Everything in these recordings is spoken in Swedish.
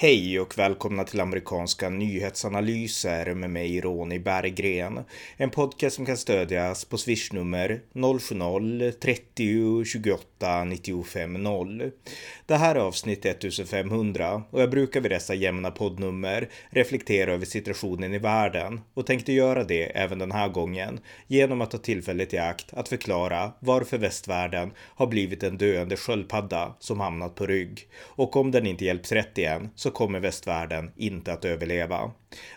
Hej och välkomna till amerikanska nyhetsanalyser med mig Ronny Berggren. En podcast som kan stödjas på swishnummer 070-30 28 95 0. Det här är avsnitt 1500 och jag brukar vid dessa jämna poddnummer reflektera över situationen i världen och tänkte göra det även den här gången genom att ta tillfället i akt att förklara varför västvärlden har blivit en döende sköldpadda som hamnat på rygg och om den inte hjälps rätt igen så så kommer västvärlden inte att överleva.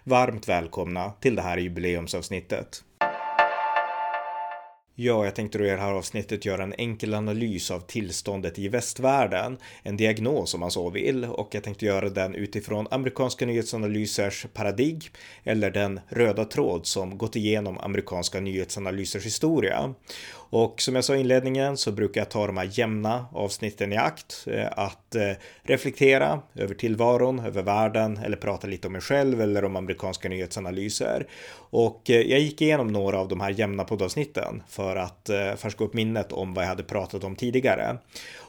Varmt välkomna till det här jubileumsavsnittet. Ja, jag tänkte då i det här avsnittet göra en enkel analys av tillståndet i västvärlden, en diagnos om man så vill, och jag tänkte göra den utifrån amerikanska nyhetsanalysers paradigm eller den röda tråd som gått igenom amerikanska nyhetsanalysers historia. Och som jag sa i inledningen så brukar jag ta de här jämna avsnitten i akt eh, att eh, reflektera över tillvaron, över världen eller prata lite om mig själv eller om amerikanska nyhetsanalyser. Och eh, jag gick igenom några av de här jämna poddavsnitten för för att eh, färska upp minnet om vad jag hade pratat om tidigare.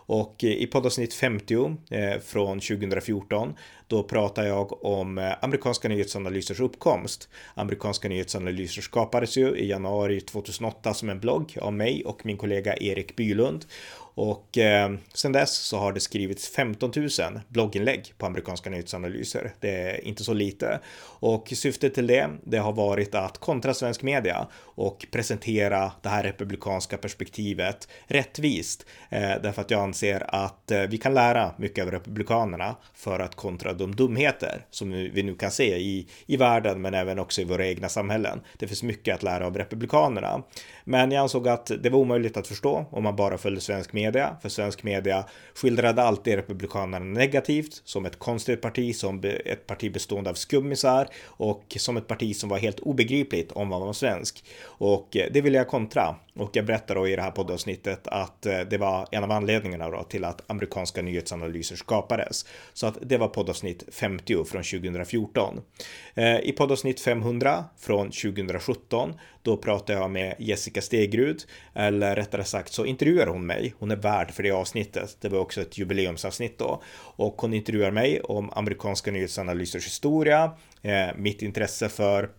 Och eh, i poddavsnitt 50 eh, från 2014 då pratar jag om eh, amerikanska nyhetsanalysers uppkomst. Amerikanska nyhetsanalyser skapades ju i januari 2008 som en blogg av mig och min kollega Erik Bylund och eh, sen dess så har det skrivits 15 000 blogginlägg på amerikanska nyhetsanalyser. Det är inte så lite. Och syftet till det, det har varit att kontra svensk media och presentera det här republikanska perspektivet rättvist. Eh, därför att jag anser att eh, vi kan lära mycket av republikanerna för att kontra de dumheter som vi nu kan se i, i världen, men även också i våra egna samhällen. Det finns mycket att lära av republikanerna. Men jag ansåg att det var omöjligt att förstå om man bara följde svensk media, media för svensk media skildrade alltid republikanerna negativt som ett konstigt parti, som ett parti bestående av skummisar och som ett parti som var helt obegripligt om man var svensk. Och eh, det vill jag kontra och jag berättar då i det här poddavsnittet att eh, det var en av anledningarna då till att amerikanska nyhetsanalyser skapades. Så att det var poddavsnitt 50 från 2014. Eh, I poddavsnitt 500 från 2017 då pratar jag med Jessica Stegrud, eller rättare sagt så intervjuar hon mig. Hon är värd för det avsnittet. Det var också ett jubileumsavsnitt då och hon intervjuar mig om amerikanska nyhetsanalysers historia, eh, mitt intresse för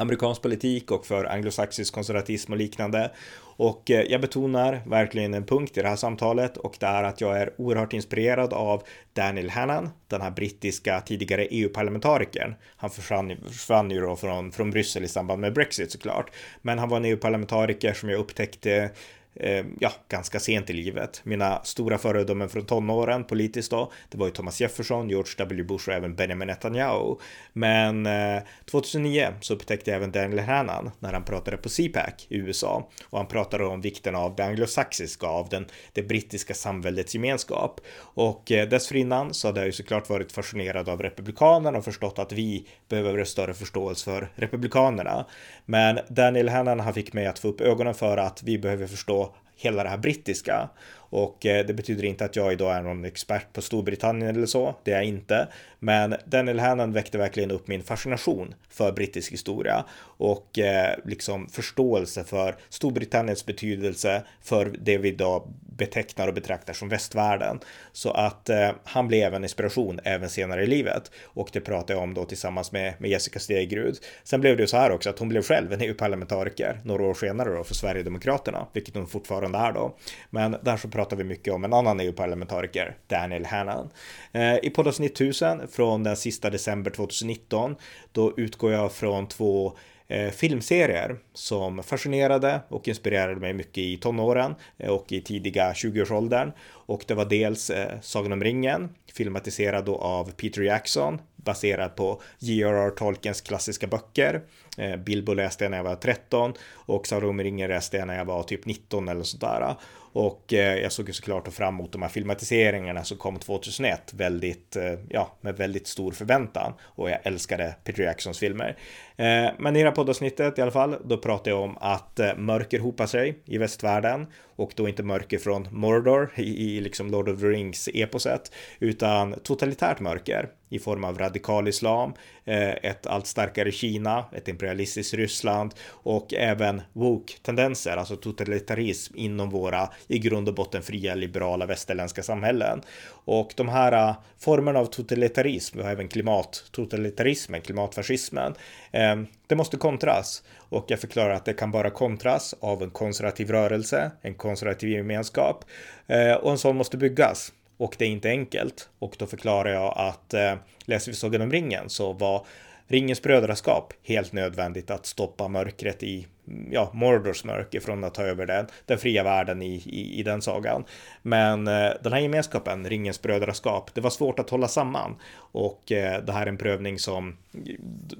amerikansk politik och för anglosaxisk konservatism och liknande. Och eh, jag betonar verkligen en punkt i det här samtalet och det är att jag är oerhört inspirerad av Daniel Hannan, den här brittiska tidigare EU-parlamentarikern. Han försvann, försvann ju då från, från Bryssel i samband med Brexit såklart. Men han var en EU-parlamentariker som jag upptäckte eh, ja, ganska sent i livet. Mina stora föredömen från tonåren politiskt då, det var ju Thomas Jefferson, George W. Bush och även Benjamin Netanyahu. Men eh, 2009 så upptäckte jag även Daniel Hannan när han pratade på CPAC i USA och han pratade om vikten av det anglosaxiska, av den, det brittiska samväldets gemenskap. Och eh, dessförinnan så hade jag ju såklart varit fascinerad av republikanerna och förstått att vi behöver större förståelse för republikanerna. Men Daniel Hannan, han fick mig att få upp ögonen för att vi behöver förstå hela det här brittiska. Och eh, det betyder inte att jag idag är någon expert på Storbritannien eller så, det är jag inte. Men Daniel Hannan väckte verkligen upp min fascination för brittisk historia och eh, liksom förståelse för Storbritanniens betydelse för det vi idag betecknar och betraktar som västvärlden. Så att eh, han blev en inspiration även senare i livet och det pratar jag om då tillsammans med, med Jessica Stegrud. Sen blev det ju så här också att hon blev själv en EU-parlamentariker några år senare då för Sverigedemokraterna, vilket hon fortfarande är då. Men där så pratar vi mycket om en annan EU-parlamentariker, Daniel Hannan. Eh, I poddavsnitt 1000 från den sista december 2019, då utgår jag från två eh, filmserier som fascinerade och inspirerade mig mycket i tonåren eh, och i tidiga 20-årsåldern. Och det var dels eh, Sagan om ringen, filmatiserad då av Peter Jackson, baserad på J.R.R. Tolkiens klassiska böcker. Eh, Bilbo läste jag när jag var 13 och Sagan om ringen läste jag när jag var typ 19 eller sådär. Och eh, jag såg ju såklart fram emot de här filmatiseringarna som kom 2001 väldigt, eh, ja, med väldigt stor förväntan. Och jag älskade Peter Jacksons filmer. Eh, men i det här poddavsnittet i alla fall, då pratar jag om att eh, mörker hopar sig i västvärlden och då inte mörker från Mordor i, i liksom Lord of the Rings eposet utan totalitärt mörker i form av radikal islam, eh, ett allt starkare Kina, ett imperialistiskt Ryssland och även woke-tendenser, alltså totalitarism inom våra i grund och botten fria liberala västerländska samhällen. Och de här formerna av totalitarism, vi har även klimattotalitarismen, klimatfascismen, eh, Ehm, det måste kontras. Och jag förklarar att det kan bara kontras av en konservativ rörelse, en konservativ gemenskap eh, och en sån måste byggas och det är inte enkelt. Och då förklarar jag att eh, läser vi Sagan om ringen så var Ringens brödraskap helt nödvändigt att stoppa mörkret i ja, Mordors mörker från att ta över den, den fria världen i, i, i den sagan. Men eh, den här gemenskapen, Ringens brödraskap, det var svårt att hålla samman och eh, det här är en prövning som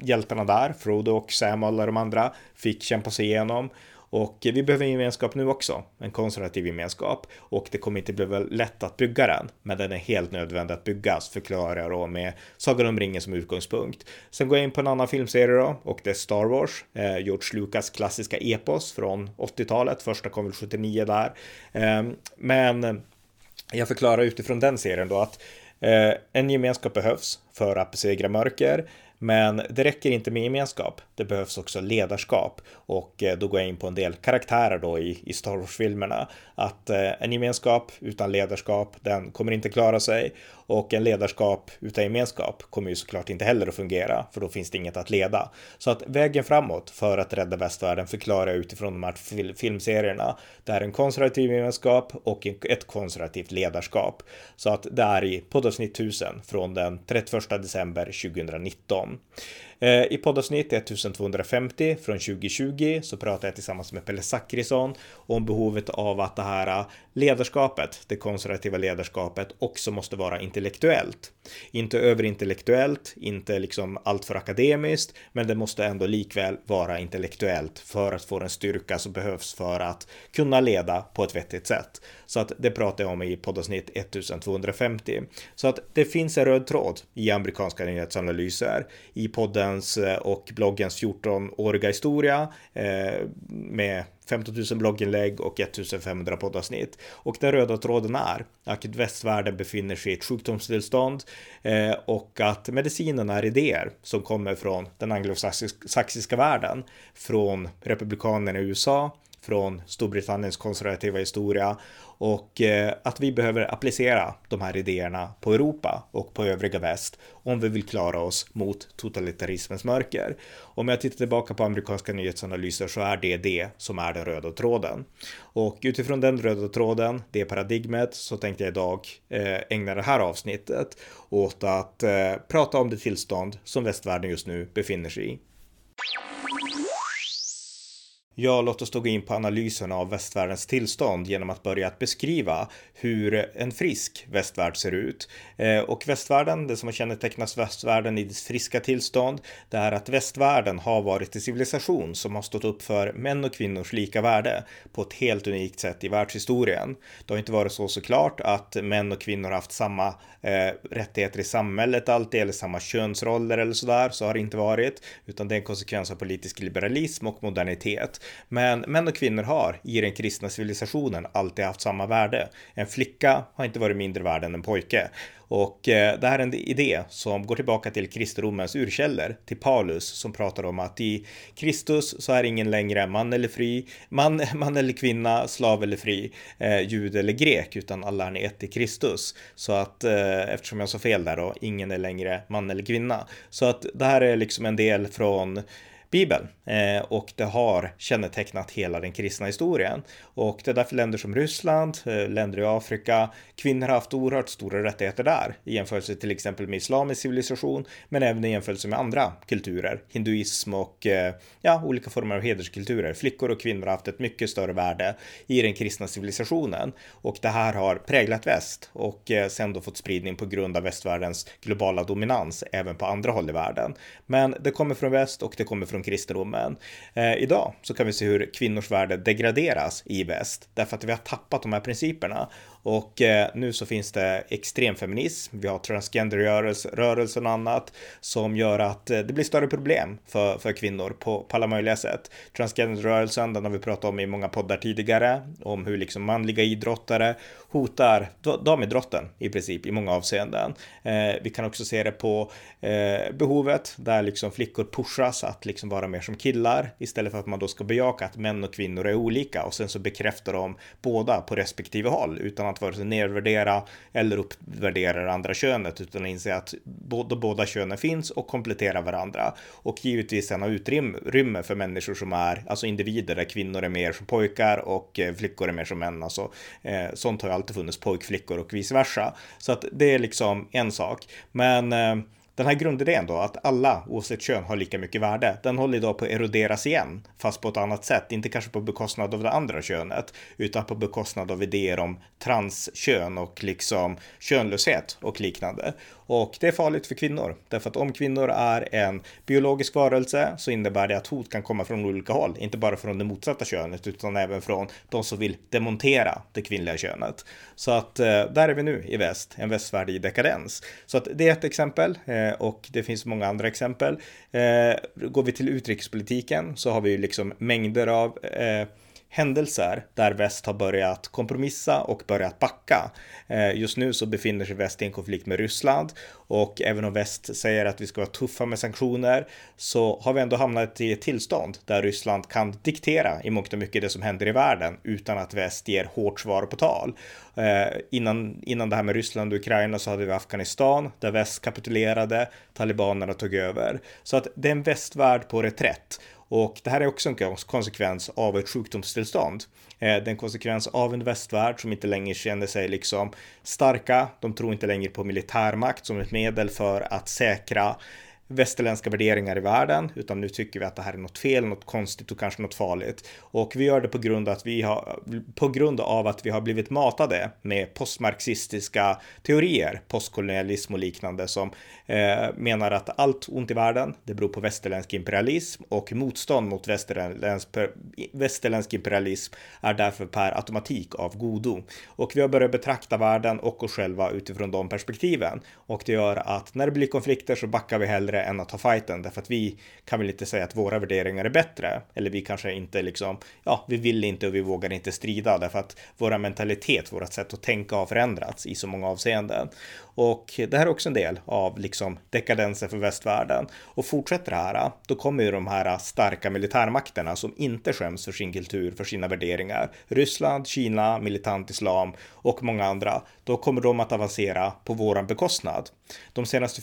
hjältarna där, Frodo och Sam och alla de andra, fick kämpa sig igenom och vi behöver en gemenskap nu också, en konservativ gemenskap. Och det kommer inte bli lätt att bygga den, men den är helt nödvändig att byggas, förklarar jag då med Sagan om ringen som utgångspunkt. Sen går jag in på en annan filmserie då, och det är Star Wars, eh, George Lucas klassiska epos från 80-talet, första kom väl 79 där. Eh, men jag förklarar utifrån den serien då att eh, en gemenskap behövs för att besegra mörker. Men det räcker inte med gemenskap. Det behövs också ledarskap och eh, då går jag in på en del karaktärer då i, i Star Wars-filmerna. Att eh, en gemenskap utan ledarskap, den kommer inte klara sig och en ledarskap utan gemenskap kommer ju såklart inte heller att fungera för då finns det inget att leda. Så att vägen framåt för att rädda västvärlden förklarar jag utifrån de här fil filmserierna. Det är en konservativ gemenskap och ett konservativt ledarskap. Så att det är i poddavsnitt 1000 från den 31 december 2019. Eh, I poddavsnitt 1250 från 2020 så pratar jag tillsammans med Pelle Zackrisson om behovet av att det här ledarskapet, det konservativa ledarskapet, också måste vara intellektuellt. Inte överintellektuellt, inte liksom alltför akademiskt, men det måste ändå likväl vara intellektuellt för att få den styrka som behövs för att kunna leda på ett vettigt sätt. Så att det pratar jag om i poddavsnitt 1250. Så att det finns en röd tråd i amerikanska nyhetsanalyser i poddens eh, och bloggens 14-åriga historia eh, med 15 000 blogginlägg och 1500 poddavsnitt. Och den röda tråden är att västvärlden befinner sig i ett sjukdomstillstånd eh, och att medicinen är idéer som kommer från den anglosaxiska världen, från republikanerna i USA, från Storbritanniens konservativa historia och eh, att vi behöver applicera de här idéerna på Europa och på övriga väst om vi vill klara oss mot totalitarismens mörker. Om jag tittar tillbaka på amerikanska nyhetsanalyser så är det det som är den röda tråden. Och utifrån den röda tråden, det paradigmet, så tänkte jag idag eh, ägna det här avsnittet åt att eh, prata om det tillstånd som västvärlden just nu befinner sig i. Ja, låt oss då gå in på analysen av västvärldens tillstånd genom att börja att beskriva hur en frisk västvärld ser ut. Eh, och västvärlden, det som har kännetecknat västvärlden i dess friska tillstånd, det är att västvärlden har varit en civilisation som har stått upp för män och kvinnors lika värde på ett helt unikt sätt i världshistorien. Det har inte varit så såklart att män och kvinnor har haft samma eh, rättigheter i samhället alltid eller samma könsroller eller sådär, så har det inte varit, utan det är en konsekvens av politisk liberalism och modernitet. Men män och kvinnor har i den kristna civilisationen alltid haft samma värde. En flicka har inte varit mindre värd än en pojke. Och eh, det här är en idé som går tillbaka till kristendomens urkällor, till Paulus som pratar om att i Kristus så är ingen längre man eller fri, man, man eller kvinna, slav eller fri, eh, jude eller grek, utan alla är ni ett i Kristus. Så att eh, eftersom jag sa fel där då, ingen är längre man eller kvinna. Så att det här är liksom en del från Bibeln eh, och det har kännetecknat hela den kristna historien. Och det är därför länder som Ryssland, eh, länder i Afrika, kvinnor har haft oerhört stora rättigheter där i jämförelse till exempel med islamisk civilisation, men även i jämförelse med andra kulturer, hinduism och eh, ja, olika former av hederskulturer. Flickor och kvinnor har haft ett mycket större värde i den kristna civilisationen och det här har präglat väst och eh, sen då fått spridning på grund av västvärldens globala dominans även på andra håll i världen. Men det kommer från väst och det kommer från från kristendomen. Eh, idag så kan vi se hur kvinnors värde degraderas i väst därför att vi har tappat de här principerna och eh, nu så finns det extremfeminism, vi har transgenderrörelsen och annat som gör att eh, det blir större problem för, för kvinnor på, på alla möjliga sätt. Transgenderrörelsen, den har vi pratat om i många poddar tidigare, om hur liksom manliga idrottare hotar damidrotten i princip i många avseenden. Eh, vi kan också se det på eh, behovet där liksom flickor pushas att liksom vara mer som killar istället för att man då ska bejaka att män och kvinnor är olika och sen så bekräftar de båda på respektive håll utan att vare sig nedvärdera eller uppvärdera det andra könet utan inse att båda, båda könen finns och kompletterar varandra och givetvis sen ha utrymme för människor som är alltså individer där kvinnor är mer som pojkar och eh, flickor är mer som män. Alltså, eh, sånt har ju alltid funnits pojkflickor och vice versa. Så att det är liksom en sak. Men eh, den här grundidén då, att alla oavsett kön har lika mycket värde, den håller idag på att eroderas igen, fast på ett annat sätt. Inte kanske på bekostnad av det andra könet, utan på bekostnad av idéer om transkön och liksom könlöshet och liknande. Och det är farligt för kvinnor, därför att om kvinnor är en biologisk varelse så innebär det att hot kan komma från olika håll, inte bara från det motsatta könet utan även från de som vill demontera det kvinnliga könet. Så att eh, där är vi nu i väst, en västvärld i dekadens. Så att det är ett exempel eh, och det finns många andra exempel. Eh, går vi till utrikespolitiken så har vi ju liksom mängder av händelser där väst har börjat kompromissa och börjat backa. Eh, just nu så befinner sig väst i en konflikt med Ryssland och även om väst säger att vi ska vara tuffa med sanktioner så har vi ändå hamnat i ett tillstånd där Ryssland kan diktera i mångt och mycket det som händer i världen utan att väst ger hårt svar på tal. Eh, innan, innan det här med Ryssland och Ukraina så hade vi Afghanistan där väst kapitulerade, talibanerna tog över. Så att det är en västvärld på reträtt och det här är också en konsekvens av ett sjukdomstillstånd. Eh, det är en konsekvens av en västvärld som inte längre känner sig liksom starka. De tror inte längre på militärmakt som ett medel för att säkra västerländska värderingar i världen, utan nu tycker vi att det här är något fel, något konstigt och kanske något farligt. Och vi gör det på grund, att vi har, på grund av att vi har blivit matade med postmarxistiska teorier, postkolonialism och liknande som eh, menar att allt ont i världen, det beror på västerländsk imperialism och motstånd mot västerländsk, västerländsk imperialism är därför per automatik av godo. Och vi har börjat betrakta världen och oss själva utifrån de perspektiven. Och det gör att när det blir konflikter så backar vi hellre än att ta fighten därför att vi kan väl inte säga att våra värderingar är bättre eller vi kanske inte liksom ja, vi vill inte och vi vågar inte strida därför att våra mentalitet, vårt sätt att tänka har förändrats i så många avseenden. Och det här är också en del av liksom dekadensen för västvärlden. Och fortsätter det här, då kommer ju de här starka militärmakterna som inte skäms för sin kultur, för sina värderingar. Ryssland, Kina, militant islam och många andra. Då kommer de att avancera på våran bekostnad. De senaste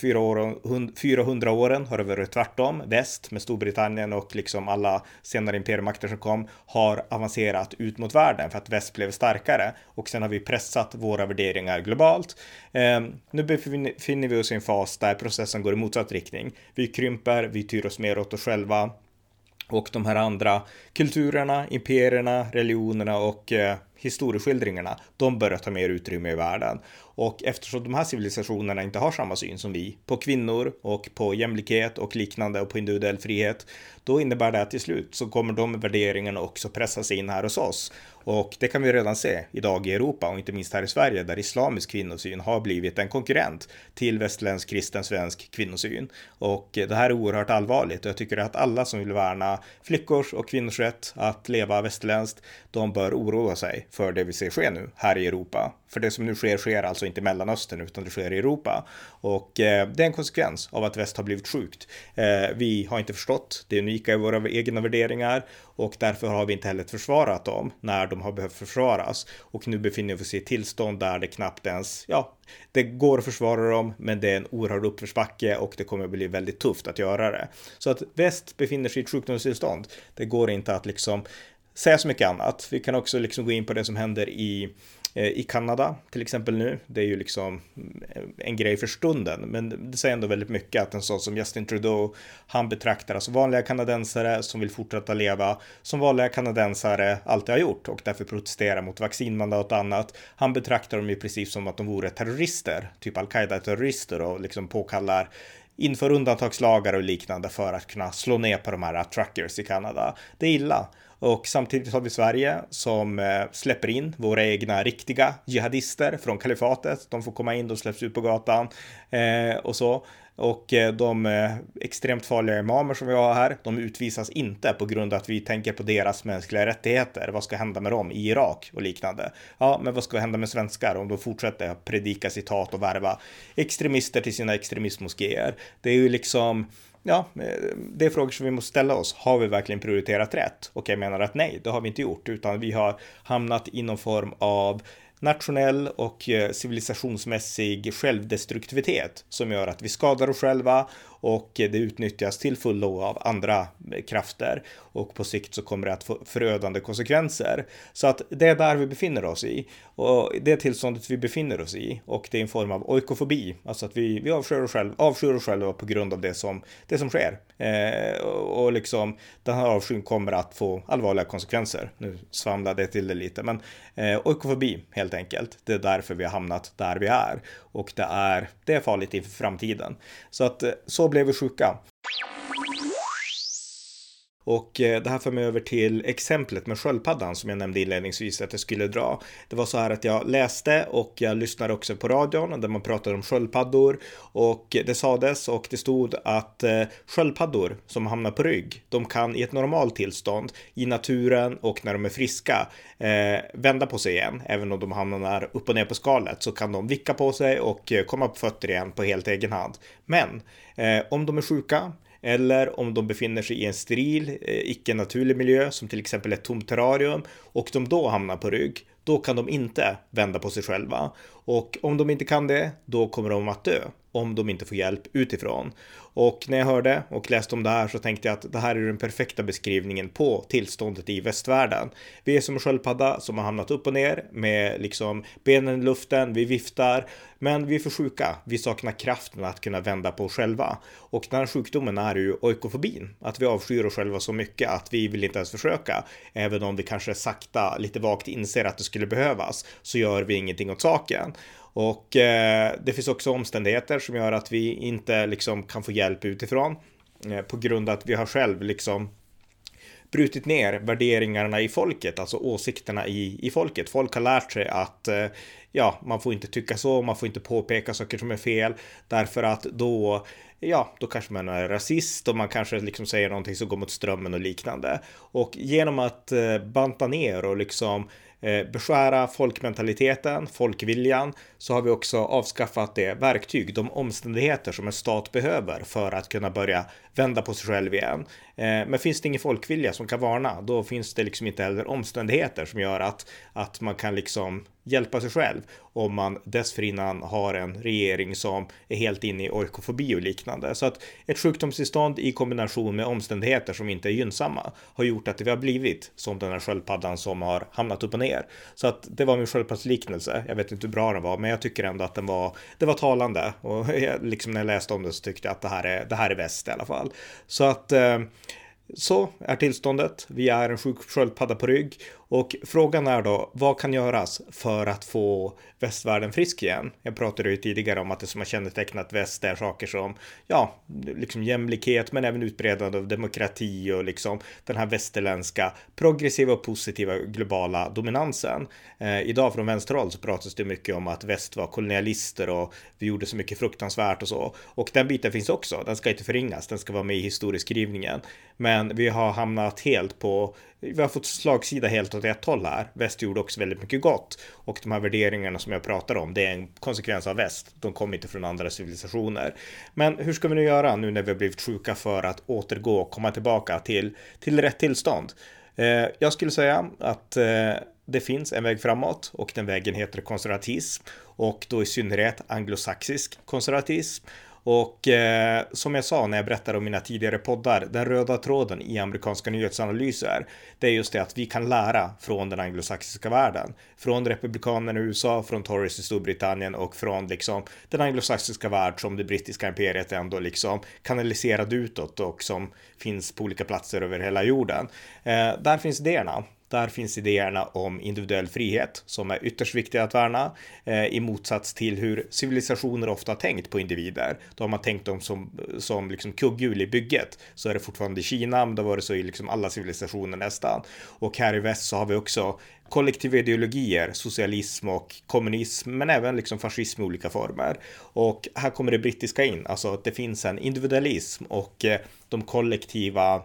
400 åren har det varit tvärtom. Väst med Storbritannien och liksom alla senare imperiemakter som kom har avancerat ut mot världen för att väst blev starkare och sen har vi pressat våra värderingar globalt. Ehm, nu befinner vi oss i en fas där processen går i motsatt riktning. Vi krymper, vi tyr oss mer åt oss själva och de här andra kulturerna, imperierna, religionerna och eh, historieskildringarna, de börjar ta mer utrymme i världen. Och eftersom de här civilisationerna inte har samma syn som vi på kvinnor och på jämlikhet och liknande och på individuell frihet, då innebär det att till slut så kommer de värderingarna också pressas in här hos oss. Och det kan vi redan se idag i Europa och inte minst här i Sverige där islamisk kvinnosyn har blivit en konkurrent till västerländsk kristen svensk kvinnosyn. Och det här är oerhört allvarligt och jag tycker att alla som vill värna flickors och kvinnors rätt att leva västerländskt, de bör oroa sig för det vi ser ske nu här i Europa. För det som nu sker, sker alltså inte i Mellanöstern utan det sker i Europa. Och eh, det är en konsekvens av att väst har blivit sjukt. Eh, vi har inte förstått det unika i våra egna värderingar och därför har vi inte heller försvarat dem när de har behövt försvaras. Och nu befinner vi oss i ett tillstånd där det knappt ens, ja, det går att försvara dem, men det är en oerhörd uppförsbacke och det kommer att bli väldigt tufft att göra det. Så att väst befinner sig i ett sjukdomstillstånd. Det går inte att liksom säga så mycket annat. Vi kan också liksom gå in på det som händer i eh, i Kanada till exempel nu. Det är ju liksom eh, en grej för stunden, men det säger ändå väldigt mycket att en sån som Justin Trudeau, han betraktar alltså vanliga kanadensare som vill fortsätta leva som vanliga kanadensare alltid har gjort och därför protesterar mot vaccinmandat och annat. Han betraktar dem ju precis som att de vore terrorister, typ al-Qaida terrorister och liksom påkallar inför undantagslagar och liknande för att kunna slå ner på de här truckers i Kanada. Det är illa. Och samtidigt har vi Sverige som eh, släpper in våra egna riktiga jihadister från kalifatet. De får komma in, de släpps ut på gatan eh, och så. Och eh, de eh, extremt farliga imamer som vi har här, de utvisas inte på grund av att vi tänker på deras mänskliga rättigheter. Vad ska hända med dem i Irak och liknande? Ja, men vad ska hända med svenskar om de fortsätter predika citat och värva extremister till sina extremistmoskéer? Det är ju liksom ja, eh, det är frågor som vi måste ställa oss. Har vi verkligen prioriterat rätt? Och jag menar att nej, det har vi inte gjort, utan vi har hamnat i någon form av nationell och eh, civilisationsmässig självdestruktivitet som gör att vi skadar oss själva och det utnyttjas till fullo av andra krafter och på sikt så kommer det att få förödande konsekvenser. Så att det är där vi befinner oss i och det tillståndet vi befinner oss i och det är en form av oikofobi, alltså att vi, vi avskyr, oss själva, avskyr oss själva på grund av det som, det som sker. Eh, och liksom den här avskyn kommer att få allvarliga konsekvenser. Nu svamlade jag till det lite, men eh, oikofobi helt enkelt. Det är därför vi har hamnat där vi är och det är, det är farligt inför framtiden. Så att eh, så blev vi sjuka. Och eh, det här för mig över till exemplet med sköldpaddan som jag nämnde inledningsvis att jag skulle dra. Det var så här att jag läste och jag lyssnade också på radion där man pratade om sköldpaddor och det sades och det stod att eh, sköldpaddor som hamnar på rygg, de kan i ett normalt tillstånd i naturen och när de är friska eh, vända på sig igen. Även om de hamnar upp och ner på skalet så kan de vicka på sig och eh, komma på fötter igen på helt egen hand. Men om de är sjuka eller om de befinner sig i en steril, eh, icke-naturlig miljö som till exempel ett tomt terrarium och de då hamnar på rygg, då kan de inte vända på sig själva. Och om de inte kan det, då kommer de att dö om de inte får hjälp utifrån. Och när jag hörde och läste om det här så tänkte jag att det här är den perfekta beskrivningen på tillståndet i västvärlden. Vi är som en sköldpadda som har hamnat upp och ner med liksom benen i luften, vi viftar, men vi är för sjuka. Vi saknar kraften att kunna vända på oss själva. Och den här sjukdomen är ju oikofobin, att vi avskyr oss själva så mycket att vi vill inte ens försöka. Även om vi kanske sakta, lite vagt inser att det skulle behövas, så gör vi ingenting åt saken. Och eh, det finns också omständigheter som gör att vi inte liksom kan få hjälp utifrån eh, på grund av att vi har själv liksom brutit ner värderingarna i folket, alltså åsikterna i, i folket. Folk har lärt sig att eh, ja, man får inte tycka så, man får inte påpeka saker som är fel därför att då ja, då kanske man är rasist och man kanske liksom säger någonting som går mot strömmen och liknande. Och genom att eh, banta ner och liksom Eh, Eh, beskära folkmentaliteten, folkviljan, så har vi också avskaffat det verktyg, de omständigheter som en stat behöver för att kunna börja vända på sig själv igen. Eh, men finns det ingen folkvilja som kan varna, då finns det liksom inte heller omständigheter som gör att, att man kan liksom hjälpa sig själv om man dessförinnan har en regering som är helt inne i oikofobi och liknande. Så att ett sjukdomstillstånd i kombination med omständigheter som inte är gynnsamma har gjort att vi har blivit som den här sköldpaddan som har hamnat upp och ner. Så att det var min sköldpaddsliknelse. Jag vet inte hur bra den var, men jag tycker ändå att den var, det var talande och jag, liksom när jag läste om det så tyckte jag att det här är, det här är väst i alla fall. Så att eh, så är tillståndet. Vi är en sjuk sköldpadda på rygg och frågan är då vad kan göras för att få västvärlden frisk igen? Jag pratade ju tidigare om att det som har kännetecknat väst är saker som ja, liksom jämlikhet, men även utbredande av demokrati och liksom den här västerländska progressiva och positiva globala dominansen. Eh, idag från vänsterhåll så pratas det mycket om att väst var kolonialister och vi gjorde så mycket fruktansvärt och så. Och den biten finns också. Den ska inte förringas. Den ska vara med i historieskrivningen. Men vi har hamnat helt på vi har fått slagsida helt åt ett håll här. Väst gjorde också väldigt mycket gott och de här värderingarna som jag pratar om, det är en konsekvens av väst. De kommer inte från andra civilisationer. Men hur ska vi nu göra nu när vi har blivit sjuka för att återgå och komma tillbaka till, till rätt tillstånd? Eh, jag skulle säga att eh, det finns en väg framåt och den vägen heter konservatism och då i synnerhet anglosaxisk konservatism. Och eh, som jag sa när jag berättade om mina tidigare poddar, den röda tråden i amerikanska nyhetsanalyser, det är just det att vi kan lära från den anglosaxiska världen. Från republikanerna i USA, från Tories i Storbritannien och från liksom den anglosaxiska värld som det brittiska imperiet ändå liksom kanaliserade utåt och som finns på olika platser över hela jorden. Eh, där finns idéerna. Där finns idéerna om individuell frihet som är ytterst viktiga att värna eh, i motsats till hur civilisationer ofta har tänkt på individer. Då har man tänkt dem som, som liksom kugghjul i bygget. Så är det fortfarande i Kina, men det var det så i liksom alla civilisationer nästan. Och här i väst så har vi också kollektiva ideologier, socialism och kommunism, men även liksom fascism i olika former. Och här kommer det brittiska in, alltså att det finns en individualism och eh, de kollektiva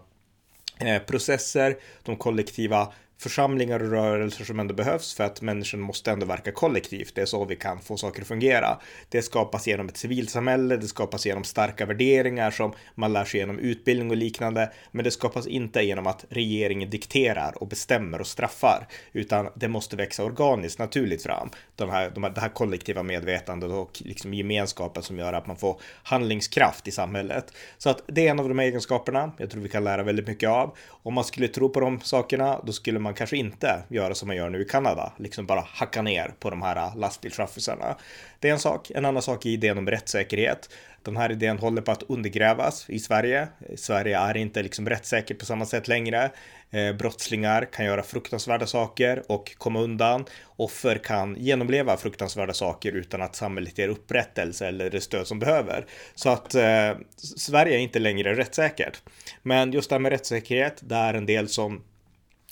eh, processer, de kollektiva församlingar och rörelser som ändå behövs för att människan måste ändå verka kollektivt. Det är så vi kan få saker att fungera. Det skapas genom ett civilsamhälle, det skapas genom starka värderingar som man lär sig genom utbildning och liknande. Men det skapas inte genom att regeringen dikterar och bestämmer och straffar, utan det måste växa organiskt, naturligt fram. De här, de här, det här kollektiva medvetandet och liksom gemenskapen som gör att man får handlingskraft i samhället. Så att det är en av de egenskaperna jag tror vi kan lära väldigt mycket av. Om man skulle tro på de sakerna, då skulle man man kanske inte göra som man gör nu i Kanada, liksom bara hacka ner på de här äh, lastbilschaffisarna. Det är en sak. En annan sak är idén om rättssäkerhet. Den här idén håller på att undergrävas i Sverige. Sverige är inte liksom rättssäkert på samma sätt längre. Eh, brottslingar kan göra fruktansvärda saker och komma undan. Offer kan genomleva fruktansvärda saker utan att samhället ger upprättelse eller det stöd som behöver. Så att eh, Sverige är inte längre rättssäkert. Men just det här med rättssäkerhet, det är en del som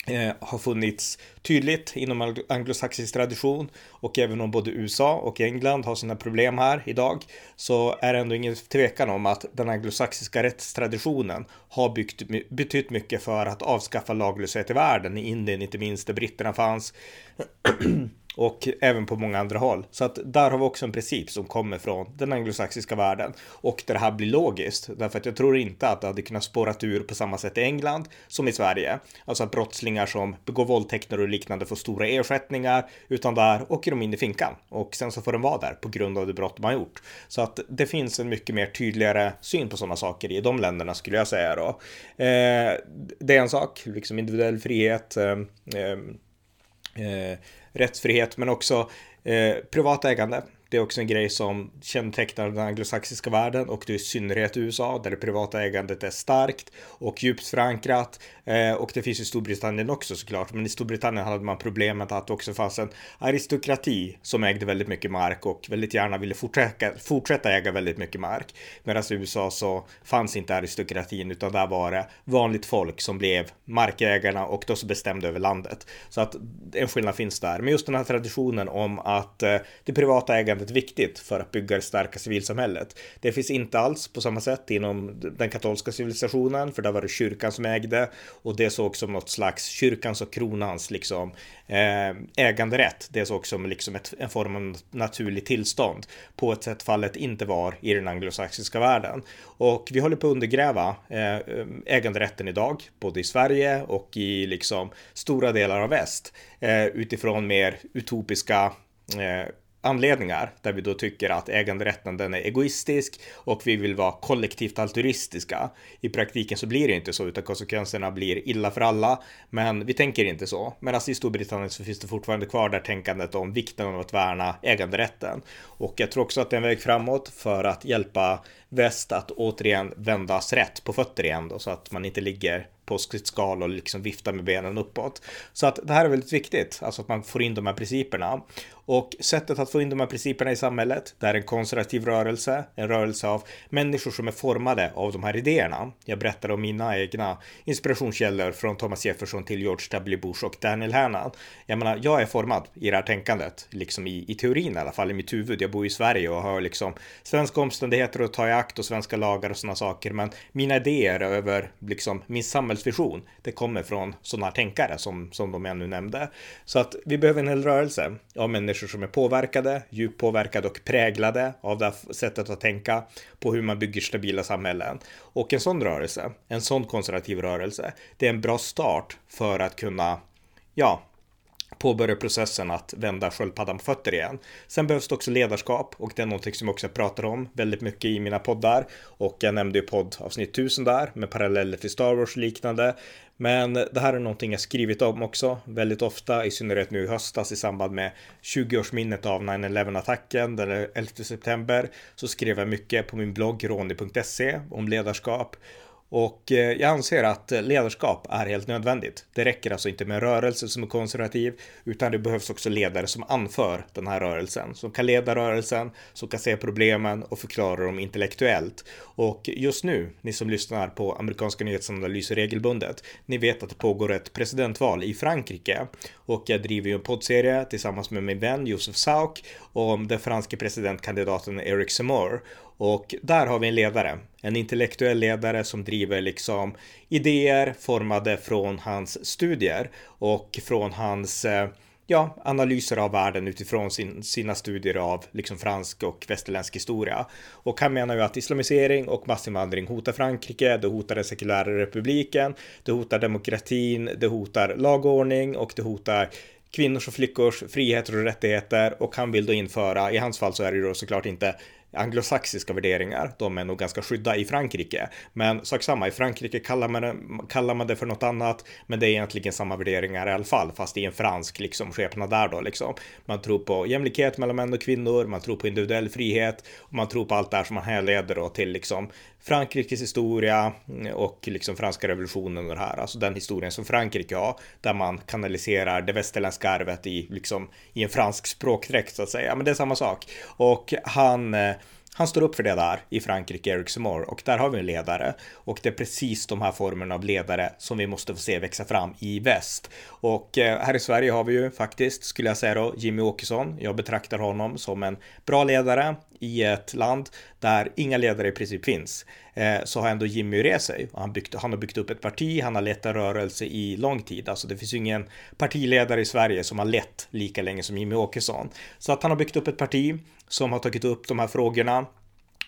Eh, har funnits tydligt inom anglosaxisk tradition och även om både USA och England har sina problem här idag så är det ändå ingen tvekan om att den anglosaxiska rättstraditionen har byggt, betytt mycket för att avskaffa laglöshet i världen, i Indien inte minst där britterna fanns. och även på många andra håll. Så att där har vi också en princip som kommer från den anglosaxiska världen och där det här blir logiskt. Därför att jag tror inte att det hade kunnat spårat ur på samma sätt i England som i Sverige. Alltså att brottslingar som begår våldtäkter och liknande får stora ersättningar, utan där åker de in i finkan och sen så får de vara där på grund av det brott man gjort. Så att det finns en mycket mer tydligare syn på sådana saker i de länderna skulle jag säga då. Eh, det är en sak, liksom individuell frihet. Eh, eh, eh rättsfrihet men också eh, privat ägande. Det är också en grej som kännetecknar den anglosaxiska världen och det är i synnerhet USA där det privata ägandet är starkt och djupt förankrat. Eh, och det finns i Storbritannien också såklart, men i Storbritannien hade man problemet att det också fanns en aristokrati som ägde väldigt mycket mark och väldigt gärna ville fortsätta, fortsätta äga väldigt mycket mark. Medan i USA så fanns inte aristokratin utan där var det vanligt folk som blev markägarna och då så bestämde över landet. Så att en skillnad finns där. Men just den här traditionen om att eh, det privata ägandet väldigt viktigt för att bygga det starka civilsamhället. Det finns inte alls på samma sätt inom den katolska civilisationen, för där var det kyrkan som ägde och det såg som något slags kyrkans och kronans liksom eh, äganderätt. Det såg som liksom ett, en form av naturligt tillstånd på ett sätt fallet inte var i den anglosaxiska världen. Och vi håller på att undergräva eh, äganderätten idag, både i Sverige och i liksom stora delar av väst eh, utifrån mer utopiska anledningar där vi då tycker att äganderätten den är egoistisk och vi vill vara kollektivt altruistiska. I praktiken så blir det inte så utan konsekvenserna blir illa för alla. Men vi tänker inte så. Medan i Storbritannien så finns det fortfarande kvar där tänkandet om vikten av att värna äganderätten. Och jag tror också att det är en väg framåt för att hjälpa väst att återigen vändas rätt på fötter igen då så att man inte ligger på sitt skal och liksom viftar med benen uppåt. Så att det här är väldigt viktigt, alltså att man får in de här principerna. Och sättet att få in de här principerna i samhället, det är en konservativ rörelse, en rörelse av människor som är formade av de här idéerna. Jag berättar om mina egna inspirationskällor från Thomas Jefferson till George W. Bush och Daniel Hannan. Jag menar, jag är formad i det här tänkandet, liksom i, i teorin i alla fall, i mitt huvud. Jag bor i Sverige och har liksom svenska omständigheter att ta i akt och svenska lagar och sådana saker. Men mina idéer över liksom min samhällsvision, det kommer från sådana här tänkare som, som de jag nu nämnde. Så att vi behöver en hel rörelse av människor som är påverkade, djupt påverkade och präglade av det här sättet att tänka på hur man bygger stabila samhällen. Och en sån rörelse, en sån konservativ rörelse, det är en bra start för att kunna, ja, påbörja processen att vända sköldpaddan på fötter igen. Sen behövs det också ledarskap och det är någonting som jag också pratar om väldigt mycket i mina poddar och jag nämnde ju poddavsnitt 1000 där med paralleller till Star Wars och liknande. Men det här är någonting jag skrivit om också väldigt ofta, i synnerhet nu i höstas i samband med 20-årsminnet av 9-11 attacken den 11 september så skrev jag mycket på min blogg roni.se om ledarskap och eh, jag anser att ledarskap är helt nödvändigt. Det räcker alltså inte med en rörelse som är konservativ, utan det behövs också ledare som anför den här rörelsen, som kan leda rörelsen, som kan se problemen och förklara dem intellektuellt. Och just nu, ni som lyssnar på amerikanska nyhetsanalyser regelbundet, ni vet att det pågår ett presidentval i Frankrike och jag driver ju en poddserie tillsammans med min vän Josef Sauk om den franske presidentkandidaten Eric Zemmour och där har vi en ledare, en intellektuell ledare som driver liksom idéer formade från hans studier och från hans eh, ja, analyser av världen utifrån sin, sina studier av liksom fransk och västerländsk historia. Och han menar ju att islamisering och massinvandring hotar Frankrike, det hotar den sekulära republiken, det hotar demokratin, det hotar lagordning och det hotar kvinnors och flickors friheter och rättigheter och han vill då införa, i hans fall så är det ju då såklart inte anglosaxiska värderingar. De är nog ganska skydda i Frankrike. Men sak samma, i Frankrike kallar man, det, kallar man det för något annat. Men det är egentligen samma värderingar i alla fall, fast i en fransk liksom skepnad där då liksom. Man tror på jämlikhet mellan män och kvinnor, man tror på individuell frihet och man tror på allt det här som man härleder då till liksom Frankrikes historia mm, och liksom franska revolutionen och det här, alltså den historien som Frankrike har, där man kanaliserar det västerländska arvet i liksom i en fransk språkdräkt så att säga. Men det är samma sak och han eh, han står upp för det där i Frankrike, Eric Zemmour, och där har vi en ledare. Och det är precis de här formerna av ledare som vi måste få se växa fram i väst. Och eh, här i Sverige har vi ju faktiskt, skulle jag säga då, Jimmy Åkesson. Jag betraktar honom som en bra ledare i ett land där inga ledare i princip finns. Eh, så har ändå Jimmy rest sig. Han, byggt, han har byggt upp ett parti, han har lett en rörelse i lång tid. Alltså det finns ju ingen partiledare i Sverige som har lett lika länge som Jimmy Åkesson. Så att han har byggt upp ett parti som har tagit upp de här frågorna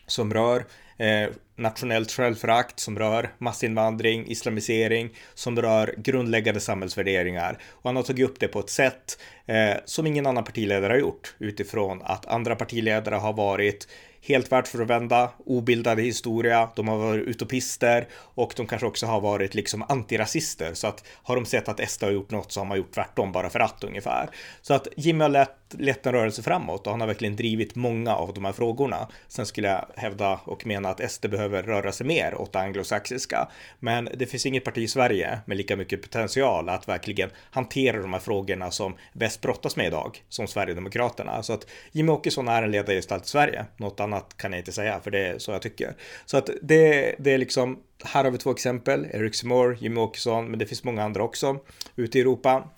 som rör eh, nationellt självförakt, som rör massinvandring, islamisering, som rör grundläggande samhällsvärderingar. Och han har tagit upp det på ett sätt eh, som ingen annan partiledare har gjort utifrån att andra partiledare har varit helt värt för att vända, obildade historia, de har varit utopister och de kanske också har varit liksom antirasister. Så att har de sett att SD har gjort något så har man gjort tvärtom bara för att ungefär. Så att Jimmy har lett, lett en rörelse framåt och han har verkligen drivit många av de här frågorna. Sen skulle jag hävda och mena att SD behöver röra sig mer åt det anglosaxiska. Men det finns inget parti i Sverige med lika mycket potential att verkligen hantera de här frågorna som väst brottas med idag, som Sverigedemokraterna. Så att Jimmy Åkesson är en ledargestalt i Sverige. Något annat annat kan jag inte säga, för det är så jag tycker. Så att det, det är liksom, här har vi två exempel, Eric Simore, Jimmy Åkesson, men det finns många andra också ute i Europa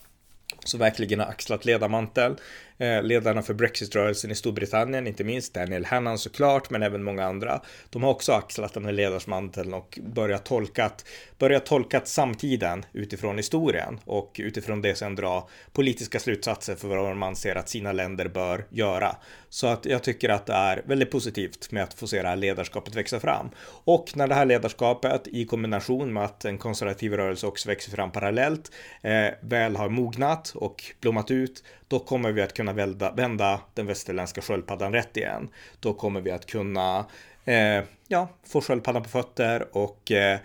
som verkligen har axlat ledarmantel. Eh, ledarna för Brexitrörelsen i Storbritannien, inte minst Daniel Hannan såklart, men även många andra. De har också axlat den här ledarsmanteln och börjat tolkat, börjat tolkat samtiden utifrån historien och utifrån det sen dra politiska slutsatser för vad man ser att sina länder bör göra. Så att jag tycker att det är väldigt positivt med att få se det här ledarskapet växa fram. Och när det här ledarskapet i kombination med att en konservativ rörelse också växer fram parallellt eh, väl har mognat och blommat ut, då kommer vi att kunna vända, vända den västerländska sköldpaddan rätt igen. Då kommer vi att kunna eh, ja, få sköldpaddan på fötter och eh,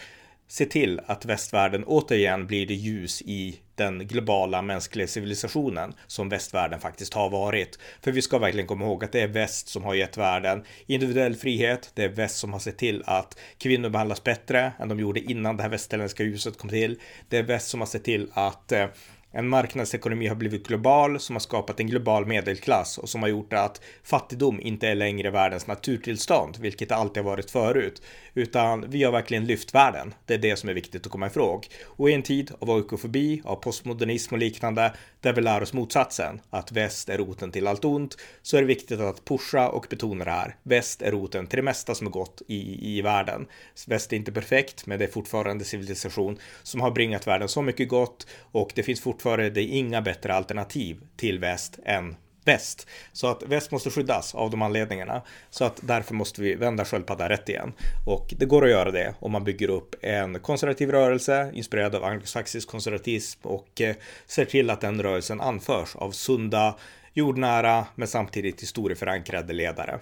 se till att västvärlden återigen blir det ljus i den globala mänskliga civilisationen som västvärlden faktiskt har varit. För vi ska verkligen komma ihåg att det är väst som har gett världen individuell frihet. Det är väst som har sett till att kvinnor behandlas bättre än de gjorde innan det här västerländska ljuset kom till. Det är väst som har sett till att eh, en marknadsekonomi har blivit global som har skapat en global medelklass och som har gjort att fattigdom inte är längre världens naturtillstånd, vilket det alltid har varit förut, utan vi har verkligen lyft världen. Det är det som är viktigt att komma ihåg. Och i en tid av oikofobi, av postmodernism och liknande, där vi lär oss motsatsen, att väst är roten till allt ont, så är det viktigt att pusha och betona det här. Väst är roten till det mesta som är gott i, i världen. Väst är inte perfekt, men det är fortfarande civilisation som har bringat världen så mycket gott och det finns fortfarande inga bättre alternativ till väst än väst. Så att väst måste skyddas av de anledningarna. Så att därför måste vi vända sköldpaddan rätt igen. Och det går att göra det om man bygger upp en konservativ rörelse inspirerad av anglosaxisk konservatism och eh, ser till att den rörelsen anförs av sunda, jordnära men samtidigt historieförankrade ledare.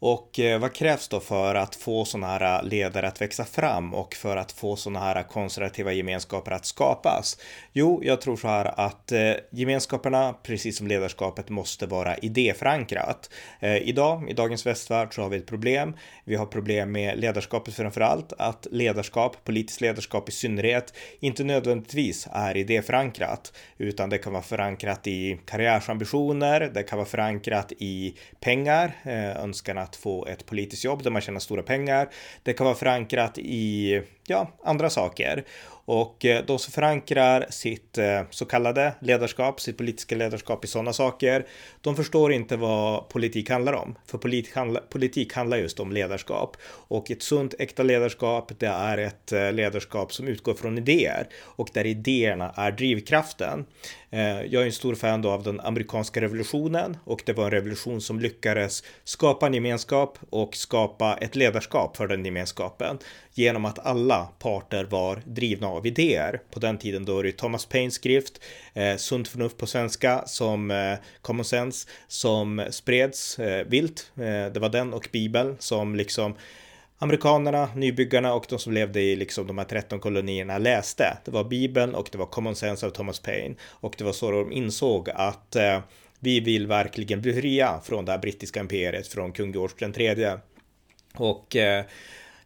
Och eh, vad krävs då för att få sådana här eh, ledare att växa fram och för att få sådana här eh, konservativa gemenskaper att skapas? Jo, jag tror så här att gemenskaperna, precis som ledarskapet, måste vara idéförankrat. Idag, i dagens västvärld, så har vi ett problem. Vi har problem med ledarskapet framför allt, att ledarskap, politiskt ledarskap i synnerhet, inte nödvändigtvis är idéförankrat, utan det kan vara förankrat i karriärsambitioner, det kan vara förankrat i pengar, önskan att att få ett politiskt jobb där man tjänar stora pengar. Det kan vara förankrat i ja, andra saker. Och eh, de som förankrar sitt eh, så kallade ledarskap, sitt politiska ledarskap i sådana saker, de förstår inte vad politik handlar om. För politik handlar, politik handlar just om ledarskap. Och ett sunt, äkta ledarskap, det är ett eh, ledarskap som utgår från idéer och där idéerna är drivkraften. Jag är en stor fan då av den amerikanska revolutionen och det var en revolution som lyckades skapa en gemenskap och skapa ett ledarskap för den gemenskapen genom att alla parter var drivna av idéer. På den tiden då är det Thomas Paines skrift, eh, Sunt förnuft på svenska, som eh, Common Sense, som spreds eh, vilt. Eh, det var den och Bibeln som liksom amerikanerna, nybyggarna och de som levde i liksom de här 13 kolonierna läste. Det var Bibeln och det var Common Sense av Thomas Paine och det var så de insåg att eh, vi vill verkligen bli fria från det här brittiska imperiet från kung George den tredje. Och eh,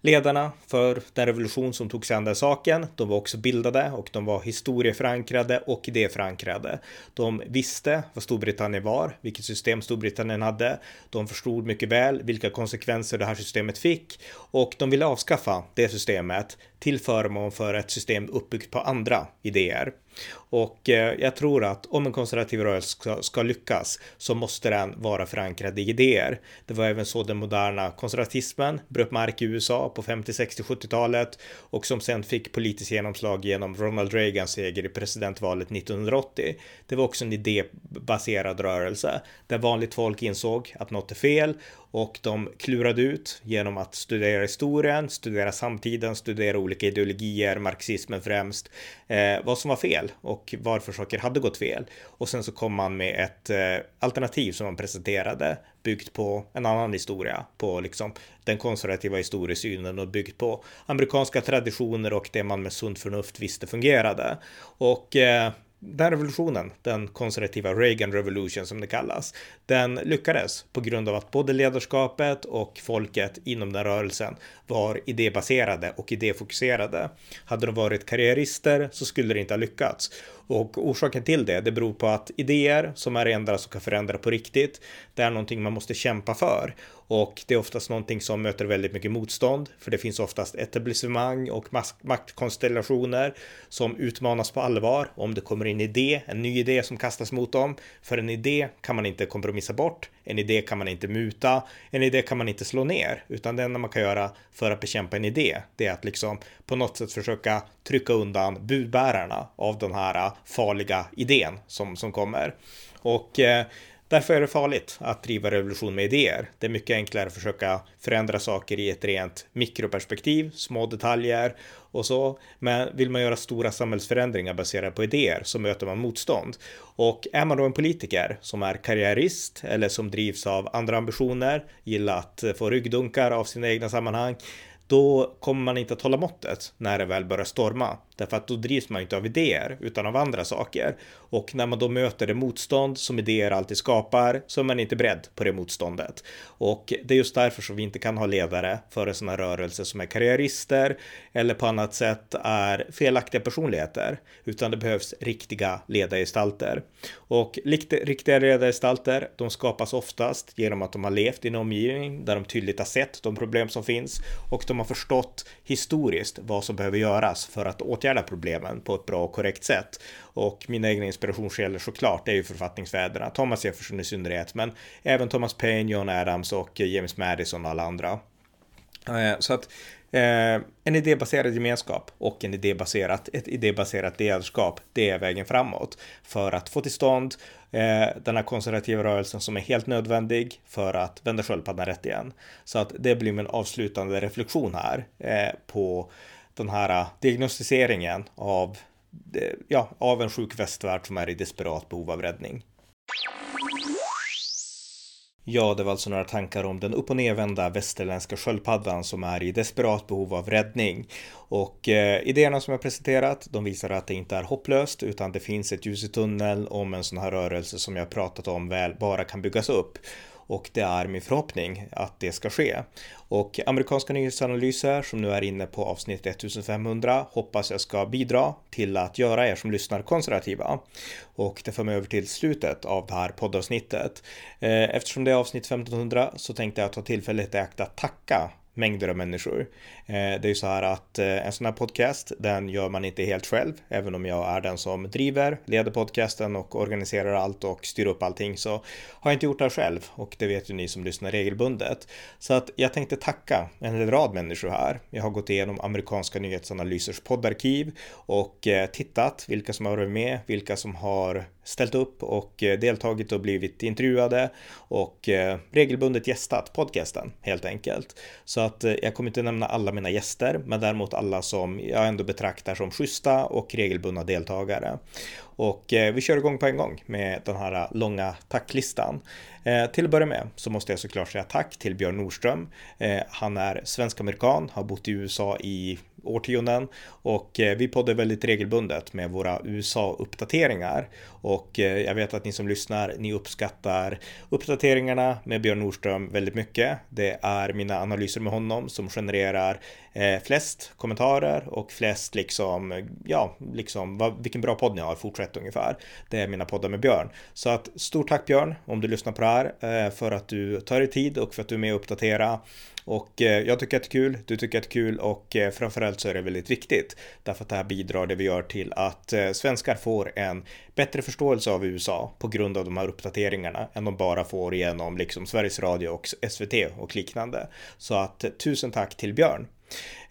Ledarna för den revolution som tog sig an den saken, de var också bildade och de var historieförankrade och idéförankrade. De visste vad Storbritannien var, vilket system Storbritannien hade. De förstod mycket väl vilka konsekvenser det här systemet fick och de ville avskaffa det systemet till förmån för ett system uppbyggt på andra idéer. Och eh, jag tror att om en konservativ rörelse ska, ska, lyckas så måste den vara förankrad i idéer. Det var även så den moderna konservatismen bröt mark i USA på 50, 60, 70-talet och som sen fick politiskt genomslag genom Ronald Reagans seger i presidentvalet 1980. Det var också en idébaserad rörelse där vanligt folk insåg att något är fel och de klurade ut genom att studera historien, studera samtiden, studera olika ideologier, marxismen främst, eh, vad som var fel och varför saker hade gått fel. Och sen så kom man med ett eh, alternativ som man presenterade byggt på en annan historia, på liksom den konservativa historiesynen och byggt på amerikanska traditioner och det man med sunt förnuft visste fungerade. Och eh, den revolutionen, den konservativa Reagan Revolution som det kallas, den lyckades på grund av att både ledarskapet och folket inom den rörelsen var idébaserade och idéfokuserade. Hade de varit karriärister så skulle det inte ha lyckats. Och orsaken till det, det beror på att idéer som är det enda som kan förändra på riktigt, det är någonting man måste kämpa för. Och det är oftast någonting som möter väldigt mycket motstånd, för det finns oftast etablissemang och maktkonstellationer som utmanas på allvar om det kommer en idé, en ny idé som kastas mot dem. För en idé kan man inte kompromissa bort, en idé kan man inte muta, en idé kan man inte slå ner, utan det enda man kan göra för att bekämpa en idé, det är att liksom på något sätt försöka trycka undan budbärarna av den här farliga idén som, som kommer. Och eh, Därför är det farligt att driva revolution med idéer. Det är mycket enklare att försöka förändra saker i ett rent mikroperspektiv, små detaljer och så. Men vill man göra stora samhällsförändringar baserade på idéer så möter man motstånd. Och är man då en politiker som är karriärist eller som drivs av andra ambitioner, gillar att få ryggdunkar av sina egna sammanhang, då kommer man inte att hålla måttet när det väl börjar storma. Därför att då drivs man inte av idéer utan av andra saker. Och när man då möter det motstånd som idéer alltid skapar så är man inte beredd på det motståndet. Och det är just därför som vi inte kan ha ledare för en sån här rörelse som är karriärister eller på annat sätt är felaktiga personligheter. Utan det behövs riktiga ledargestalter. Och riktiga ledargestalter, de skapas oftast genom att de har levt i en omgivning där de tydligt har sett de problem som finns och de har förstått historiskt vad som behöver göras för att åtgärda problemen på ett bra och korrekt sätt. Och mina egna inspirationskällor såklart är ju författningsfäderna, Thomas Jefferson i synnerhet, men även Thomas Paine, John Adams och James Madison och alla andra. Eh, så att Eh, en idébaserad gemenskap och en idébaserat, ett idébaserat ledarskap, det är vägen framåt för att få till stånd eh, den här konservativa rörelsen som är helt nödvändig för att vända sköldpaddan rätt igen. Så att det blir min avslutande reflektion här eh, på den här eh, diagnostiseringen av, eh, ja, av en sjuk västvärld som är i desperat behov av räddning. Ja, det var alltså några tankar om den upp och nervända västerländska sköldpaddan som är i desperat behov av räddning. Och eh, idéerna som jag presenterat, de visar att det inte är hopplöst utan det finns ett ljus i tunneln om en sån här rörelse som jag pratat om väl bara kan byggas upp och det är min förhoppning att det ska ske. Och amerikanska nyhetsanalyser som nu är inne på avsnitt 1500 hoppas jag ska bidra till att göra er som lyssnar konservativa. Och det för mig över till slutet av det här poddavsnittet. Eh, eftersom det är avsnitt 1500 så tänkte jag ta tillfället i akt att tacka mängder av människor. Eh, det är ju så här att eh, en sån här podcast, den gör man inte helt själv. Även om jag är den som driver, leder podcasten och organiserar allt och styr upp allting så har jag inte gjort det här själv och det vet ju ni som lyssnar regelbundet. Så att jag tänkte tacka en rad människor här. Jag har gått igenom amerikanska nyhetsanalysers poddarkiv och eh, tittat vilka som har varit med, vilka som har ställt upp och eh, deltagit och blivit intervjuade och eh, regelbundet gästat podcasten helt enkelt. Så att eh, jag kommer inte nämna alla mina gäster, men däremot alla som jag ändå betraktar som schyssta och regelbundna deltagare. Och eh, vi kör igång på en gång med den här långa tacklistan. Eh, till att börja med så måste jag såklart säga tack till Björn Nordström. Eh, han är svensk-amerikan, har bott i USA i årtionden och vi poddar väldigt regelbundet med våra USA-uppdateringar och jag vet att ni som lyssnar, ni uppskattar uppdateringarna med Björn Nordström väldigt mycket. Det är mina analyser med honom som genererar flest kommentarer och flest liksom, ja, liksom vad, vilken bra podd ni har, fortsätt ungefär. Det är mina poddar med Björn. Så att stort tack Björn om du lyssnar på det här eh, för att du tar dig tid och för att du är med och uppdaterar. och eh, jag tycker att det är kul, du tycker att det är kul och eh, framförallt så är det väldigt viktigt. Därför att det här bidrar det vi gör till att svenskar får en bättre förståelse av USA på grund av de här uppdateringarna än de bara får genom liksom Sveriges Radio och SVT och liknande. Så att tusen tack till Björn.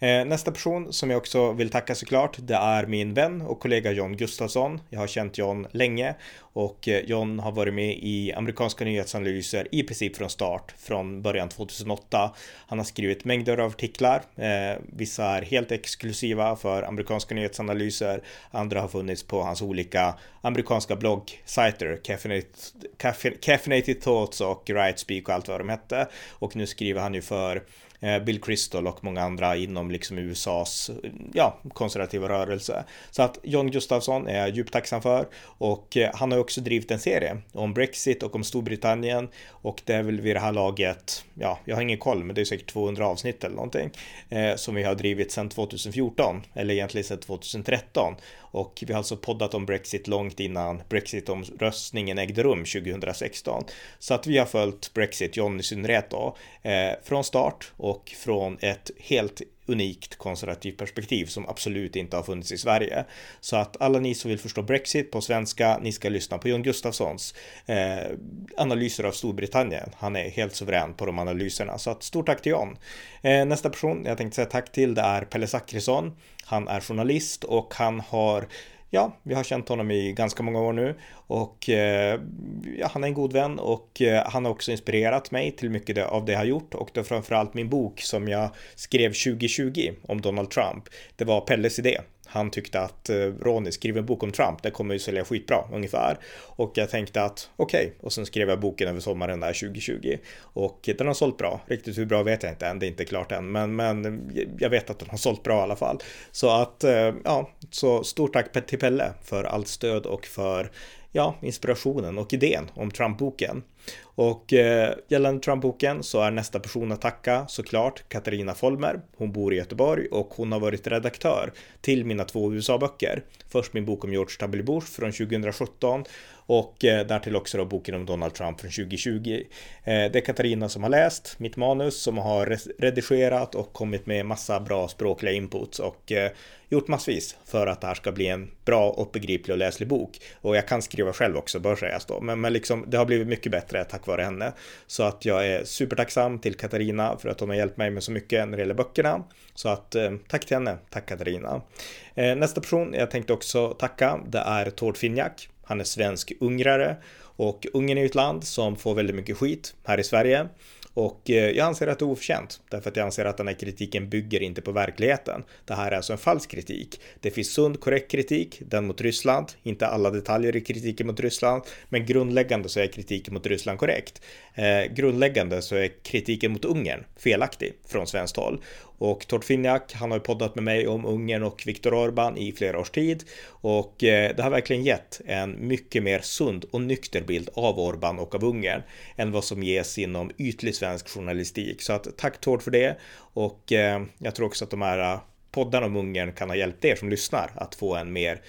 Eh, nästa person som jag också vill tacka såklart, det är min vän och kollega John Gustafsson. Jag har känt John länge och eh, John har varit med i amerikanska nyhetsanalyser i princip från start, från början 2008. Han har skrivit mängder av artiklar. Eh, vissa är helt exklusiva för amerikanska nyhetsanalyser. Andra har funnits på hans olika amerikanska bloggsajter, Caffeinated, Caffeinated Thoughts och right Speak och allt vad de hette. Och nu skriver han ju för Eh, Bill Crystal och många andra inom liksom USAs ja, konservativa rörelse. Så att John Gustafsson är jag djupt tacksam för. Och eh, han har också drivit en serie om Brexit och om Storbritannien. Och det är väl vid det här laget, ja, jag har ingen koll, men det är säkert 200 avsnitt eller någonting eh, som vi har drivit sedan 2014 eller egentligen sedan 2013 och vi har alltså poddat om Brexit långt innan Brexitomröstningen ägde rum 2016. Så att vi har följt Brexit, John i synnerhet då, eh, från start och från ett helt unikt konservativt perspektiv som absolut inte har funnits i Sverige. Så att alla ni som vill förstå Brexit på svenska, ni ska lyssna på John Gustafssons eh, analyser av Storbritannien. Han är helt suverän på de analyserna, så att stort tack till John. Eh, nästa person jag tänkte säga tack till, det är Pelle Zackrisson. Han är journalist och han har ja, vi har känt honom i ganska många år nu. Och eh, ja, han är en god vän och eh, han har också inspirerat mig till mycket av det jag har gjort. Och det framförallt min bok som jag skrev 2020 om Donald Trump. Det var Pelles idé han tyckte att eh, Ronny skriver en bok om Trump, det kommer ju sälja skitbra ungefär. Och jag tänkte att okej, okay. och sen skrev jag boken över sommaren där 2020. Och den har sålt bra, riktigt hur bra vet jag inte än, det är inte klart än, men, men jag vet att den har sålt bra i alla fall. Så att, eh, ja, så stort tack till Pelle för allt stöd och för ja, inspirationen och idén om Trump-boken. Och eh, gällande Trump-boken så är nästa person att tacka såklart Katarina Folmer. Hon bor i Göteborg och hon har varit redaktör till mina två USA-böcker. Först min bok om George W. Bush från 2017 och eh, därtill också då boken om Donald Trump från 2020. Eh, det är Katarina som har läst mitt manus, som har redigerat och kommit med massa bra språkliga inputs och eh, gjort massvis för att det här ska bli en bra och begriplig och läslig bok. Och jag kan skriva själv också, bör sägas då. Men, men liksom, det har blivit mycket bättre tack vare henne. Så att jag är supertacksam till Katarina för att hon har hjälpt mig med så mycket när det gäller böckerna. Så att eh, tack till henne, tack Katarina. Eh, nästa person jag tänkte också tacka, det är Tord Finjak. Han är svensk ungrare och Ungern är ett land som får väldigt mycket skit här i Sverige. Och eh, jag anser att det är oförtjänt, därför att jag anser att den här kritiken bygger inte på verkligheten. Det här är alltså en falsk kritik. Det finns sund, korrekt kritik, den mot Ryssland, inte alla detaljer i kritiken mot Ryssland, men grundläggande så är kritiken mot Ryssland korrekt. Eh, grundläggande så är kritiken mot Ungern felaktig från svenskt håll. Och Tortfiniak, han har ju poddat med mig om Ungern och Viktor Orbán i flera års tid. Och eh, det har verkligen gett en mycket mer sund och nykter bild av Orbán och av Ungern än vad som ges inom ytlig svensk journalistik. Så att tack Tord för det. Och eh, jag tror också att de här eh, poddarna om Ungern kan ha hjälpt er som lyssnar att få en mer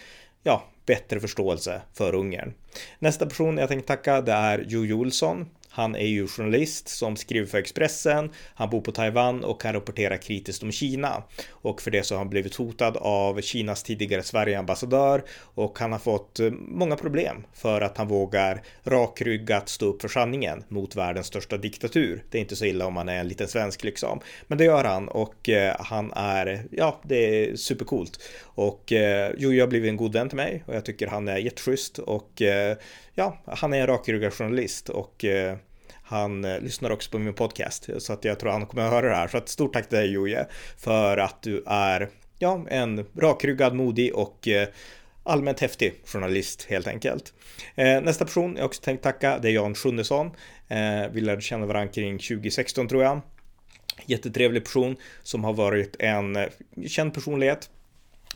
ja, bättre förståelse för Ungern. Nästa person jag tänkte tacka det är Jojo Olsson. Han är ju journalist som skriver för Expressen. Han bor på Taiwan och kan rapportera kritiskt om Kina. Och för det så har han blivit hotad av Kinas tidigare Sverigeambassadör och han har fått eh, många problem för att han vågar rakryggat stå upp för sanningen mot världens största diktatur. Det är inte så illa om man är en liten svensk liksom. Men det gör han och eh, han är, ja, det är supercoolt. Och eh, jo, jag har blivit en god vän till mig och jag tycker han är jätteschysst och ja, han är en rakryggad journalist och han eh, lyssnar också på min podcast så att jag tror han kommer att höra det här. Så att stort tack till dig Joje för att du är ja, en rakryggad, modig och eh, allmänt häftig journalist helt enkelt. Eh, nästa person jag också tänkt tacka det är Jan Sjunnesson. Eh, vi lärde känna varandra kring 2016 tror jag. Jättetrevlig person som har varit en eh, känd personlighet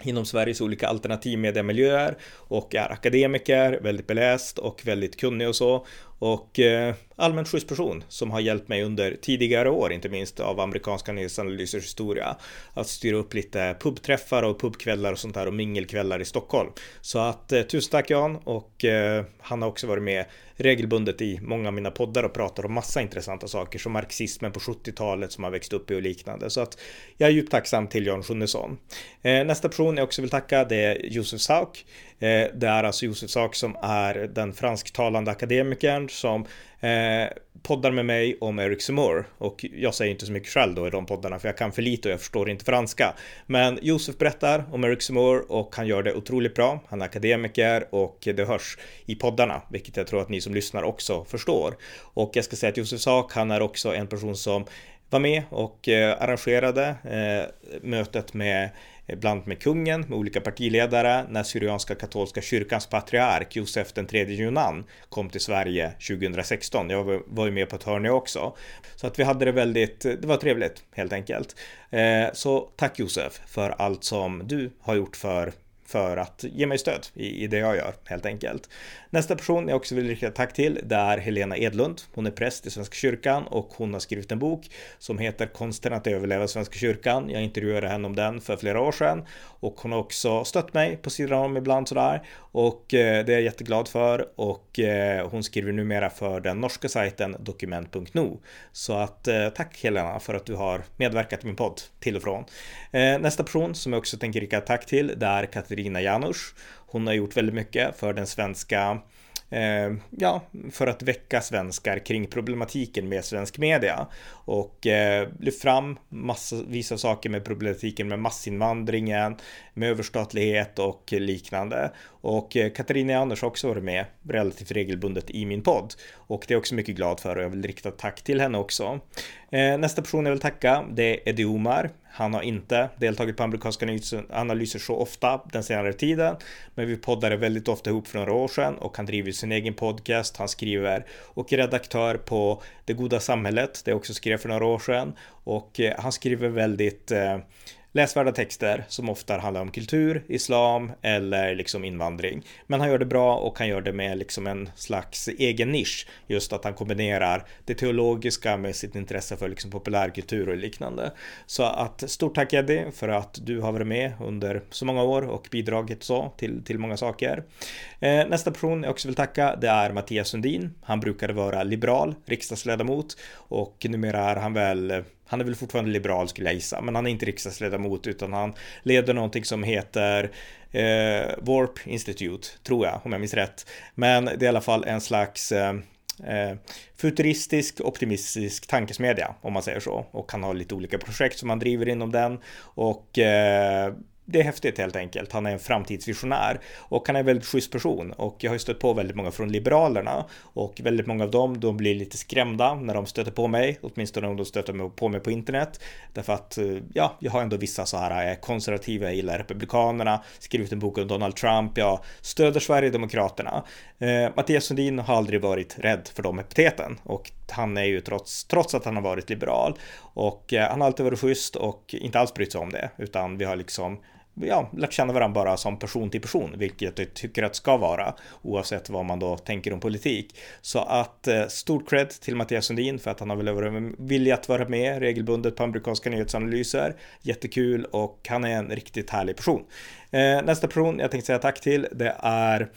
inom Sveriges olika alternativmediamiljöer och är akademiker, väldigt beläst och väldigt kunnig och så. Och eh, allmänt schysst person som har hjälpt mig under tidigare år, inte minst av amerikanska nyhetsanalysers historia, att styra upp lite pubträffar och pubkvällar och sånt där och mingelkvällar i Stockholm. Så att eh, tusen tack Jan och eh, han har också varit med regelbundet i många av mina poddar och pratar om massa intressanta saker som marxismen på 70-talet som har växt upp i och liknande. Så att jag är djupt tacksam till Jan Sjunnesson. Eh, nästa person jag också vill tacka det är Josef Sauk. Eh, det är alltså Josef Sak som är den fransktalande akademikern som eh, poddar med mig om Eric Zemmour och jag säger inte så mycket själv då i de poddarna för jag kan för lite och jag förstår inte franska. Men Josef berättar om Eric Zemmour och han gör det otroligt bra. Han är akademiker och det hörs i poddarna, vilket jag tror att ni som lyssnar också förstår. Och jag ska säga att Josef Sak, han är också en person som var med och eh, arrangerade eh, mötet med bland med kungen, med olika partiledare, när Syrianska katolska kyrkans patriark Josef den tredje Junan kom till Sverige 2016. Jag var ju med på ett hörn också. Så att vi hade det väldigt, det var trevligt helt enkelt. Eh, så tack Josef för allt som du har gjort för för att ge mig stöd i, i det jag gör helt enkelt. Nästa person jag också vill rikta tack till det är Helena Edlund. Hon är präst i Svenska kyrkan och hon har skrivit en bok som heter Konsten att överleva Svenska kyrkan. Jag intervjuade henne om den för flera år sedan och hon har också stött mig på sidan om ibland sådär och eh, det är jag jätteglad för och eh, hon skriver numera för den norska sajten dokument.no. Så att eh, tack Helena för att du har medverkat i min podd till och från. Eh, nästa person som jag också tänker rikta tack till det är Katarina Janusz. Hon har gjort väldigt mycket för den svenska eh, ja, för att väcka svenskar kring problematiken med svensk media och eh, lyft fram massvis av saker med problematiken med massinvandringen, med överstatlighet och liknande. Och eh, Katarina Anders har också varit med relativt regelbundet i min podd och det är jag också mycket glad för och jag vill rikta tack till henne också. Eh, nästa person jag vill tacka det är Eddie Omar. Han har inte deltagit på amerikanska analyser så ofta den senare tiden, men vi poddade väldigt ofta ihop för några år sedan och han driver sin egen podcast. Han skriver och är redaktör på Det goda samhället, det jag också skrev för några år sedan och eh, han skriver väldigt läsvärda texter som ofta handlar om kultur, islam eller liksom invandring. Men han gör det bra och han gör det med liksom en slags egen nisch. Just att han kombinerar det teologiska med sitt intresse för liksom populärkultur och liknande. Så att stort tack Eddie för att du har varit med under så många år och bidragit så till, till många saker. Eh, nästa person jag också vill tacka det är Mattias Sundin. Han brukade vara liberal riksdagsledamot och numera är han väl han är väl fortfarande liberal skulle jag gissa, men han är inte riksdagsledamot utan han leder någonting som heter eh, Warp Institute, tror jag, om jag minns rätt. Men det är i alla fall en slags eh, eh, futuristisk, optimistisk tankesmedja, om man säger så. Och han har lite olika projekt som han driver inom den. Och eh, det är häftigt helt enkelt. Han är en framtidsvisionär och han är en väldigt schysst person. Och jag har ju stött på väldigt många från Liberalerna. Och väldigt många av dem, de blir lite skrämda när de stöter på mig, åtminstone om de stöter på mig på internet. Därför att, eh, ja, jag har ändå vissa så här eh, konservativa, jag gillar Republikanerna, skrivit en bok om Donald Trump, jag stöder Sverigedemokraterna. Eh, Mattias Sundin har aldrig varit rädd för de epiteten. Och han är ju trots, trots att han har varit liberal. Och eh, han har alltid varit schysst och inte alls brytt sig om det. Utan vi har liksom ja, lärt känna varandra bara som person till person, vilket jag tycker att det ska vara, oavsett vad man då tänker om politik. Så att eh, stort cred till Mattias Sundin för att han har väl viljat vara med regelbundet på amerikanska nyhetsanalyser. Jättekul och han är en riktigt härlig person. Eh, nästa person jag tänkte säga tack till, det är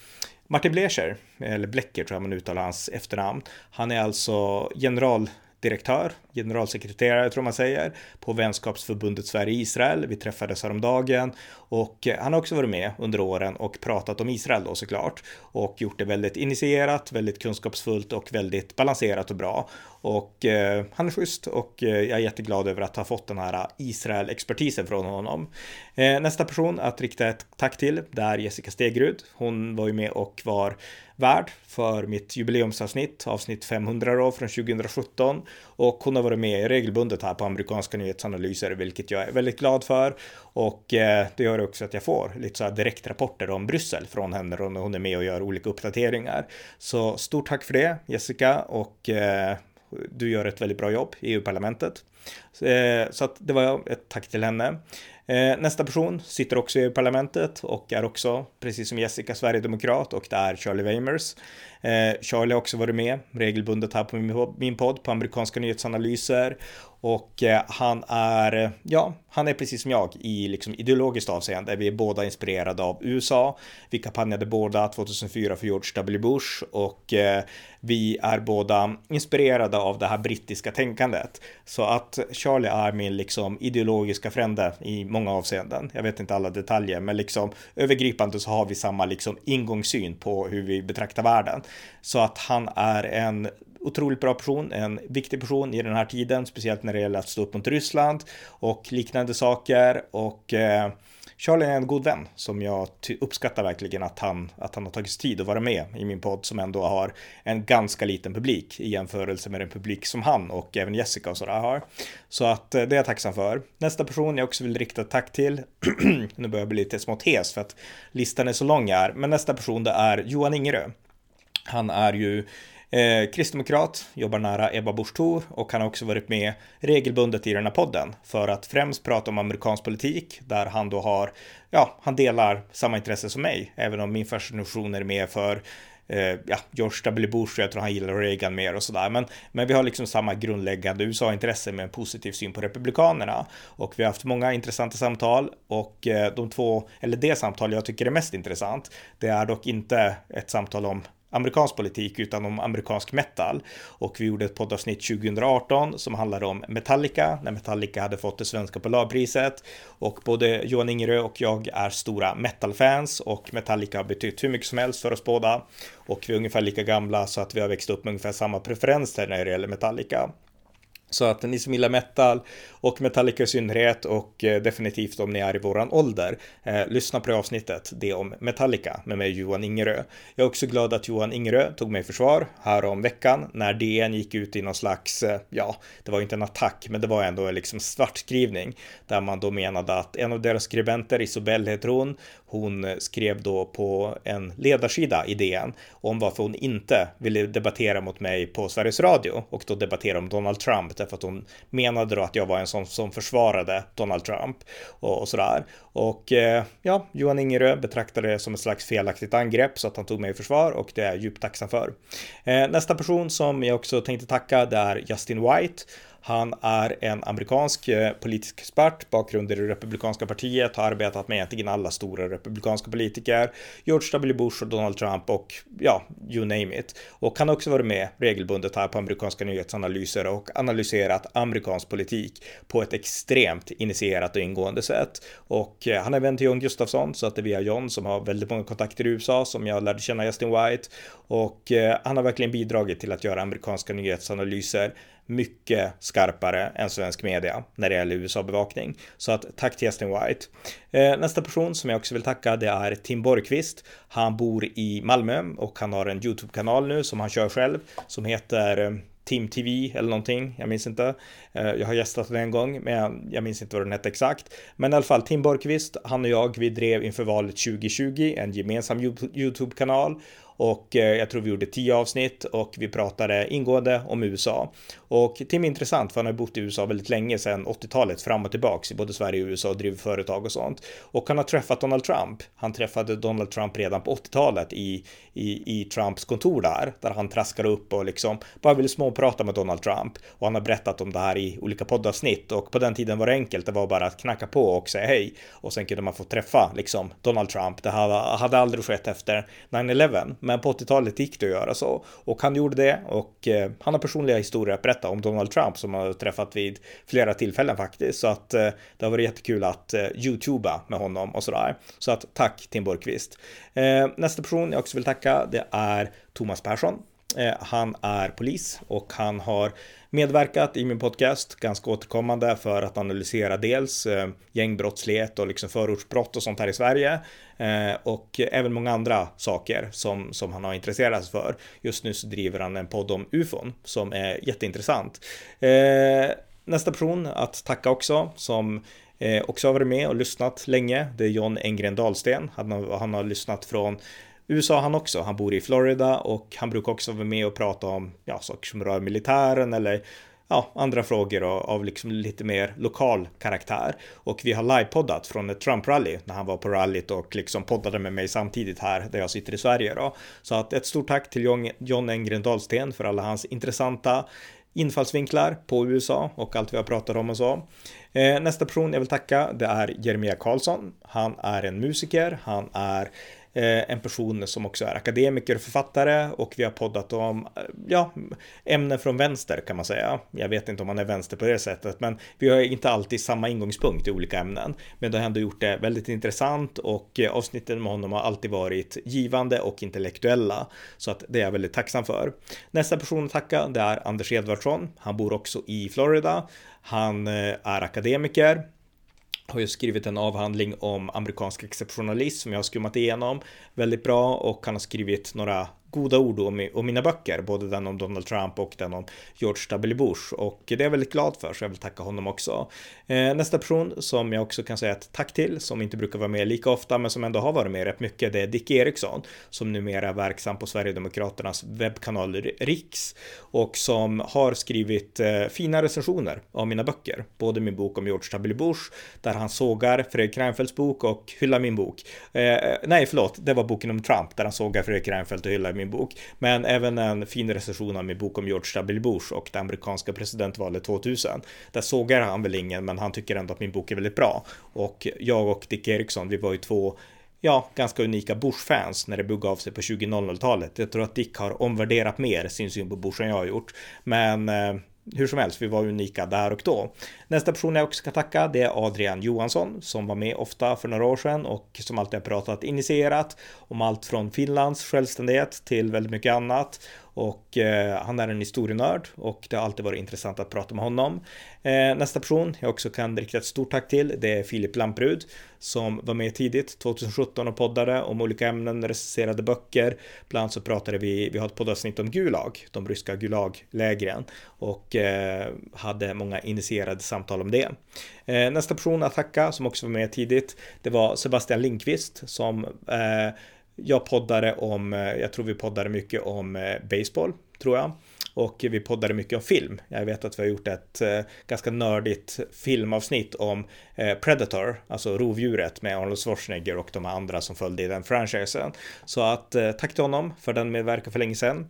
Martin Blecher, eller Blecker tror jag man uttalar hans efternamn. Han är alltså general direktör, generalsekreterare tror man säger, på vänskapsförbundet Sverige-Israel. Vi träffades häromdagen och eh, han har också varit med under åren och pratat om Israel då såklart och gjort det väldigt initierat, väldigt kunskapsfullt och väldigt balanserat och bra. Och eh, han är schysst och eh, jag är jätteglad över att ha fått den här Israel-expertisen från honom. Eh, nästa person att rikta ett tack till, det är Jessica Stegrud. Hon var ju med och var värd för mitt jubileumsavsnitt, avsnitt 500 då från 2017. Och hon har varit med regelbundet här på amerikanska nyhetsanalyser, vilket jag är väldigt glad för. Och eh, det gör också att jag får lite så här direktrapporter om Bryssel från henne då när hon är med och gör olika uppdateringar. Så stort tack för det Jessica och eh, du gör ett väldigt bra jobb i EU-parlamentet. Eh, så att det var ett tack till henne. Eh, nästa person sitter också i parlamentet och är också, precis som Jessica, sverigedemokrat och det är Charlie Weimers. Eh, Charlie har också varit med regelbundet här på min podd på amerikanska nyhetsanalyser och eh, han är, ja, han är precis som jag i liksom ideologiskt avseende. Vi är båda inspirerade av USA. Vi kampanjade båda 2004 för George W. Bush och eh, vi är båda inspirerade av det här brittiska tänkandet. Så att Charlie är min liksom ideologiska frände i många avseenden. Jag vet inte alla detaljer, men liksom övergripande så har vi samma liksom ingångssyn på hur vi betraktar världen. Så att han är en otroligt bra person, en viktig person i den här tiden, speciellt när det gäller att stå upp mot Ryssland och liknande saker. Och eh, Charlie är en god vän som jag uppskattar verkligen att han, att han har tagit sig tid att vara med i min podd som ändå har en ganska liten publik i jämförelse med den publik som han och även Jessica och sådär har. Så att eh, det är jag tacksam för. Nästa person jag också vill rikta ett tack till, nu börjar jag bli lite smått hes för att listan är så lång här, men nästa person det är Johan Ingerö. Han är ju Eh, kristdemokrat, jobbar nära Ebba Busch Thor och han har också varit med regelbundet i den här podden för att främst prata om amerikansk politik där han då har, ja, han delar samma intresse som mig, även om min fascination är mer för eh, ja, George W. Bush, jag tror han gillar Reagan mer och sådär. Men, men vi har liksom samma grundläggande USA-intresse med en positiv syn på Republikanerna. Och vi har haft många intressanta samtal och eh, de två, eller det samtal jag tycker är mest intressant, det är dock inte ett samtal om amerikansk politik utan om amerikansk metal. Och vi gjorde ett poddavsnitt 2018 som handlade om Metallica, när Metallica hade fått det svenska Polarpriset. Och både Johan Ingerö och jag är stora metalfans och Metallica har betytt hur mycket som helst för oss båda. Och vi är ungefär lika gamla så att vi har växt upp med ungefär samma preferenser när det gäller Metallica. Så att ni som gillar metal och Metallica i synnerhet och eh, definitivt om ni är i våran ålder, eh, lyssna på det avsnittet, det om Metallica med mig Johan Ingerö. Jag är också glad att Johan Ingerö tog mig i försvar här om veckan när DN gick ut i någon slags, eh, ja, det var inte en attack, men det var ändå en liksom svartskrivning där man då menade att en av deras skribenter, Isobel heter hon, hon skrev då på en ledarsida i DN om varför hon inte ville debattera mot mig på Sveriges Radio och då debattera om Donald Trump därför att hon menade då att jag var en sån som försvarade Donald Trump och, och sådär. Och eh, ja, Johan Ingerö betraktade det som ett slags felaktigt angrepp så att han tog mig i försvar och det är jag djupt tacksam för. Eh, nästa person som jag också tänkte tacka det är Justin White. Han är en amerikansk eh, politisk expert, bakgrund i det republikanska partiet, har arbetat med egentligen alla stora republikanska politiker, George W. Bush och Donald Trump och ja, you name it. Och han har också varit med regelbundet här på amerikanska nyhetsanalyser och analyserat amerikansk politik på ett extremt initierat och ingående sätt. Och eh, han är vän till John Gustafsson, så att det är via John som har väldigt många kontakter i USA som jag lärde känna Justin White. Och eh, han har verkligen bidragit till att göra amerikanska nyhetsanalyser mycket skarpare än svensk media när det gäller USA-bevakning. Så att tack till Justin White. Eh, nästa person som jag också vill tacka det är Tim Borgqvist. Han bor i Malmö och han har en YouTube-kanal nu som han kör själv som heter eh, Team TV eller någonting. Jag minns inte. Eh, jag har gästat den en gång, men jag minns inte vad den hette exakt. Men i alla fall, Tim Borgqvist, han och jag, vi drev inför valet 2020 en gemensam YouTube-kanal och eh, jag tror vi gjorde tio avsnitt och vi pratade ingående om USA. Och Tim är intressant för han har bott i USA väldigt länge sedan 80-talet fram och tillbaks i både Sverige och USA och driver företag och sånt. Och han har träffat Donald Trump. Han träffade Donald Trump redan på 80-talet i, i, i Trumps kontor där, där han traskade upp och liksom bara ville småprata med Donald Trump. Och han har berättat om det här i olika poddavsnitt och på den tiden var det enkelt. Det var bara att knacka på och säga hej och sen kunde man få träffa liksom Donald Trump. Det här hade aldrig skett efter 9-11 men på 80-talet gick det att göra så. Och han gjorde det och eh, han har personliga historier att berätta om Donald Trump som har träffat vid flera tillfällen faktiskt. Så att eh, det har varit jättekul att eh, youtuba med honom och sådär. Så att tack Tim Borgqvist. Eh, nästa person jag också vill tacka det är Thomas Persson. Eh, han är polis och han har medverkat i min podcast ganska återkommande för att analysera dels eh, gängbrottslighet och liksom förortsbrott och sånt här i Sverige eh, och även många andra saker som, som han har intresserat sig för. Just nu så driver han en podd om ufon som är jätteintressant. Nästa person att tacka också som också har varit med och lyssnat länge. Det är John Engren Dahlsten. Han har, han har lyssnat från USA han också. Han bor i Florida och han brukar också vara med och prata om ja, saker som rör militären eller ja, andra frågor av, av liksom lite mer lokal karaktär. Och vi har livepoddat från ett Trump-rally när han var på rallyt och liksom poddade med mig samtidigt här där jag sitter i Sverige. Då. Så att ett stort tack till John, John Engren Dahlsten för alla hans intressanta infallsvinklar på USA och allt vi har pratat om och så. Eh, nästa person jag vill tacka det är Jeremia Karlsson. Han är en musiker, han är Eh, en person som också är akademiker och författare och vi har poddat om eh, ja, ämnen från vänster kan man säga. Jag vet inte om man är vänster på det sättet, men vi har inte alltid samma ingångspunkt i olika ämnen. Men det har ändå gjort det väldigt intressant och eh, avsnitten med honom har alltid varit givande och intellektuella. Så att det är jag väldigt tacksam för. Nästa person att tacka, det är Anders Edvardsson. Han bor också i Florida. Han är akademiker har ju skrivit en avhandling om amerikansk exceptionalism som jag har skummat igenom väldigt bra och han har skrivit några goda ord om, om mina böcker, både den om Donald Trump och den om George W. Bush. Och det är jag väldigt glad för, så jag vill tacka honom också. Eh, nästa person som jag också kan säga ett tack till, som inte brukar vara med lika ofta, men som ändå har varit med rätt mycket, det är Dick Eriksson, som numera är verksam på Sverigedemokraternas webbkanal Riks och som har skrivit eh, fina recensioner av mina böcker, både min bok om George W. Bush, där han sågar Fredrik Reinfeldts bok och hyllar min bok. Eh, eh, nej, förlåt, det var boken om Trump, där han sågar Fredrik Reinfeldt och hyllar min bok, men även en fin recension av min bok om George W. Bush och det amerikanska presidentvalet 2000. Där sågar han väl ingen, men han tycker ändå att min bok är väldigt bra. Och jag och Dick Eriksson, vi var ju två ja, ganska unika Bush-fans när det begav sig på 2000-talet. Jag tror att Dick har omvärderat mer sin syn på Bush än jag har gjort. Men eh, hur som helst, vi var unika där och då. Nästa person jag också ska tacka, det är Adrian Johansson som var med ofta för några år sedan och som alltid har pratat initierat om allt från Finlands självständighet till väldigt mycket annat och eh, han är en historienörd och det har alltid varit intressant att prata med honom. Eh, nästa person jag också kan rikta ett stort tack till det är Filip Lamprud som var med tidigt 2017 och poddade om olika ämnen, recenserade böcker. Bland annat så pratade vi, vi har ett poddavsnitt om Gulag, de ryska Gulaglägren och eh, hade många initierade samtal om det. Eh, nästa person att tacka som också var med tidigt, det var Sebastian Linkvist som eh, jag poddade om, eh, jag tror vi poddade mycket om eh, baseball, tror jag. Och vi poddade mycket om film. Jag vet att vi har gjort ett eh, ganska nördigt filmavsnitt om Predator, alltså rovdjuret med Arnold Schwarzenegger och de andra som följde i den franchisen. Så att tack till honom för den medverkan för länge sedan.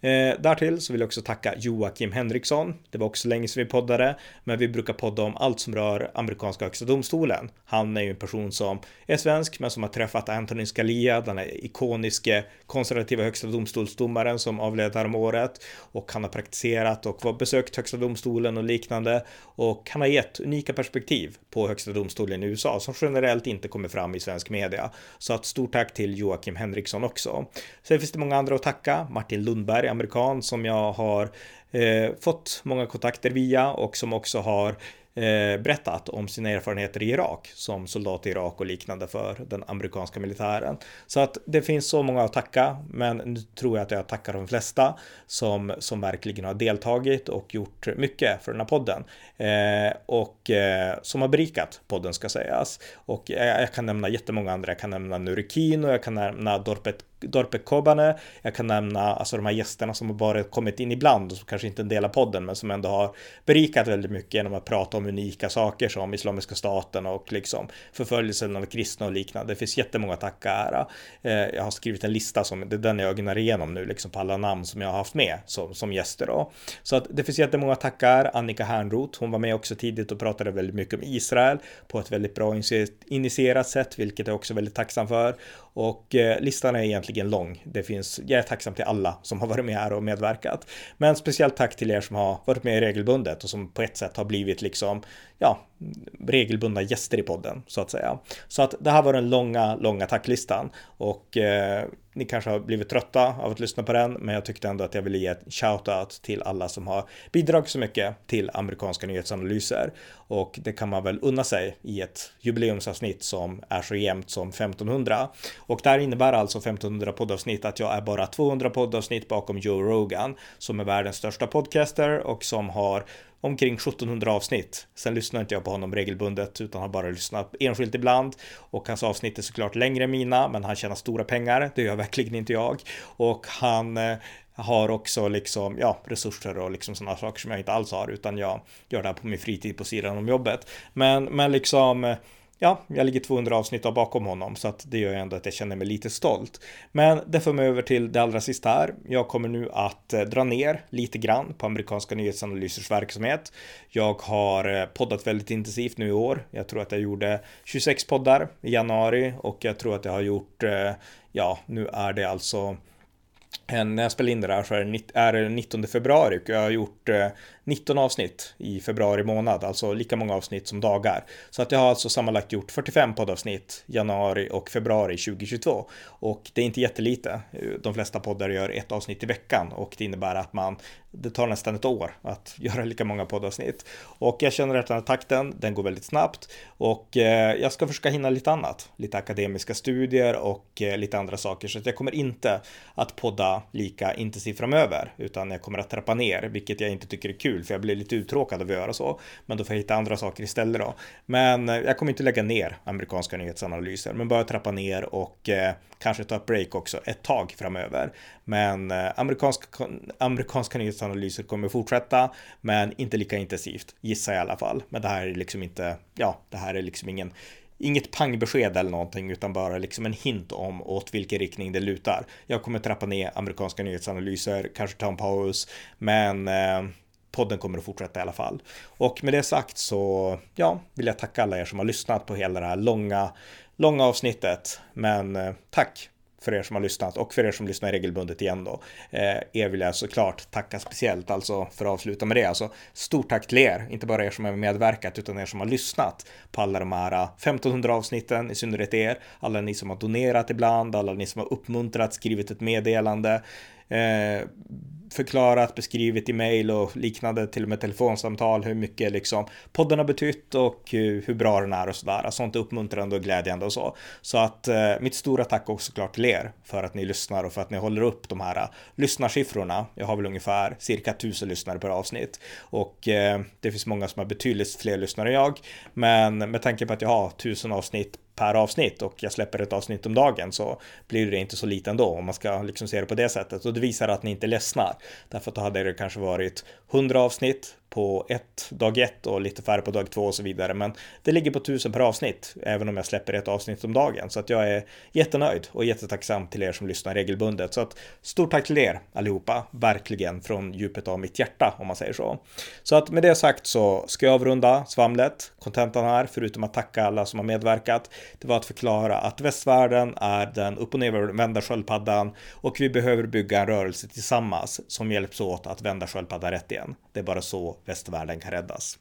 Eh, därtill så vill jag också tacka Joakim Henriksson. Det var också länge sedan vi poddade, men vi brukar podda om allt som rör amerikanska högsta domstolen. Han är ju en person som är svensk, men som har träffat Antonin Scalia, den ikoniske konservativa högsta domstolsdomaren som avled året och han har praktiserat och var besökt högsta domstolen och liknande och han har gett unika perspektiv på högsta domstolen i USA som generellt inte kommer fram i svensk media. Så att stort tack till Joakim Henriksson också. Sen finns det många andra att tacka. Martin Lundberg, amerikan, som jag har eh, fått många kontakter via och som också har Eh, berättat om sina erfarenheter i Irak som soldat i Irak och liknande för den amerikanska militären. Så att det finns så många att tacka, men nu tror jag att jag tackar de flesta som, som verkligen har deltagit och gjort mycket för den här podden eh, och eh, som har berikat podden ska sägas. Och jag, jag kan nämna jättemånga andra. Jag kan nämna Nurikin och jag kan nämna Dorpet Dorpe Kobane. Jag kan nämna alltså de här gästerna som har bara kommit in ibland och som kanske inte är en del av podden men som ändå har berikat väldigt mycket genom att prata om unika saker som Islamiska staten och liksom förföljelsen av kristna och liknande. Det finns jättemånga att tacka ära. Eh, jag har skrivit en lista som det är den jag ögnar igenom nu liksom på alla namn som jag har haft med som, som gäster då. Så att det finns jättemånga att tacka ära. Annika Hernroth, hon var med också tidigt och pratade väldigt mycket om Israel på ett väldigt bra initierat sätt, vilket jag också är väldigt tacksam för. Och eh, listan är egentligen lång. Det finns, jag är tacksam till alla som har varit med här och medverkat. Men speciellt tack till er som har varit med regelbundet och som på ett sätt har blivit liksom, ja, regelbundna gäster i podden så att säga. Så att det här var den långa, långa tacklistan och eh, ni kanske har blivit trötta av att lyssna på den, men jag tyckte ändå att jag ville ge ett shout-out till alla som har bidragit så mycket till amerikanska nyhetsanalyser. Och det kan man väl unna sig i ett jubileumsavsnitt som är så jämnt som 1500. Och det här innebär alltså 1500 poddavsnitt att jag är bara 200 poddavsnitt bakom Joe Rogan som är världens största podcaster och som har omkring 1700 avsnitt. Sen lyssnar inte jag på honom regelbundet utan har bara lyssnat enskilt ibland och hans avsnitt är såklart längre än mina, men han tjänar stora pengar. Det gör verkligen inte jag och han eh, har också liksom, ja, resurser och liksom sådana saker som jag inte alls har, utan jag gör det här på min fritid på sidan om jobbet. Men, men liksom eh, ja, jag ligger 200 avsnitt av bakom honom så att det gör ju ändå att jag känner mig lite stolt. Men det för mig över till det allra sista här. Jag kommer nu att eh, dra ner lite grann på amerikanska nyhetsanalysers verksamhet. Jag har eh, poddat väldigt intensivt nu i år. Jag tror att jag gjorde 26 poddar i januari och jag tror att jag har gjort, eh, ja, nu är det alltså Eh, när jag spelar in det där så är det 19 februari och jag har gjort eh, 19 avsnitt i februari månad, alltså lika många avsnitt som dagar. Så att jag har alltså sammanlagt gjort 45 poddavsnitt januari och februari 2022. Och det är inte jättelite. Eh, de flesta poddar gör ett avsnitt i veckan och det innebär att man det tar nästan ett år att göra lika många poddavsnitt. Och jag känner att den här takten, den går väldigt snabbt. Och jag ska försöka hinna lite annat. Lite akademiska studier och lite andra saker. Så att jag kommer inte att podda lika intensivt framöver. Utan jag kommer att trappa ner, vilket jag inte tycker är kul för jag blir lite uttråkad av att göra så. Men då får jag hitta andra saker istället då. Men eh, jag kommer inte lägga ner amerikanska nyhetsanalyser, men bara trappa ner och eh, kanske ta ett break också ett tag framöver. Men eh, amerikanska, amerikanska nyhetsanalyser kommer fortsätta, men inte lika intensivt, gissar jag i alla fall. Men det här är liksom inte, ja, det här är liksom ingen Inget pangbesked eller någonting utan bara liksom en hint om åt vilken riktning det lutar. Jag kommer trappa ner amerikanska nyhetsanalyser, kanske ta en paus, men eh, podden kommer att fortsätta i alla fall. Och med det sagt så ja, vill jag tacka alla er som har lyssnat på hela det här långa, långa avsnittet. Men eh, tack för er som har lyssnat och för er som lyssnar regelbundet igen då. Eh, er vill jag såklart tacka speciellt, alltså för att avsluta med det. Alltså stort tack till er, inte bara er som har medverkat utan er som har lyssnat på alla de här eh, 1500 avsnitten, i synnerhet er, alla ni som har donerat ibland, alla ni som har uppmuntrat, skrivit ett meddelande. Eh, förklarat, beskrivit i mail och liknande, till och med telefonsamtal, hur mycket liksom podden har betytt och hur bra den är och sådär. Alltså sånt är uppmuntrande och glädjande och så. Så att eh, mitt stora tack också såklart till er för att ni lyssnar och för att ni håller upp de här uh, lyssnarsiffrorna. Jag har väl ungefär cirka tusen lyssnare per avsnitt och eh, det finns många som har betydligt fler lyssnare än jag. Men med tanke på att jag har tusen avsnitt per avsnitt och jag släpper ett avsnitt om dagen så blir det inte så lite ändå om man ska liksom se det på det sättet. Och det visar att ni inte ledsnar. Därför att då hade det kanske varit 100 avsnitt på ett, dag ett och lite färre på dag två och så vidare. Men det ligger på tusen per avsnitt, även om jag släpper ett avsnitt om dagen. Så att jag är jättenöjd och jättetacksam till er som lyssnar regelbundet. Så att stort tack till er allihopa, verkligen från djupet av mitt hjärta om man säger så. Så att med det sagt så ska jag avrunda svamlet, kontentan här, förutom att tacka alla som har medverkat. Det var att förklara att västvärlden är den upp och nervända sköldpaddan och vi behöver bygga en rörelse tillsammans som hjälps åt att vända sköldpaddan rätt igen. Det är bara så västvärlden kan räddas.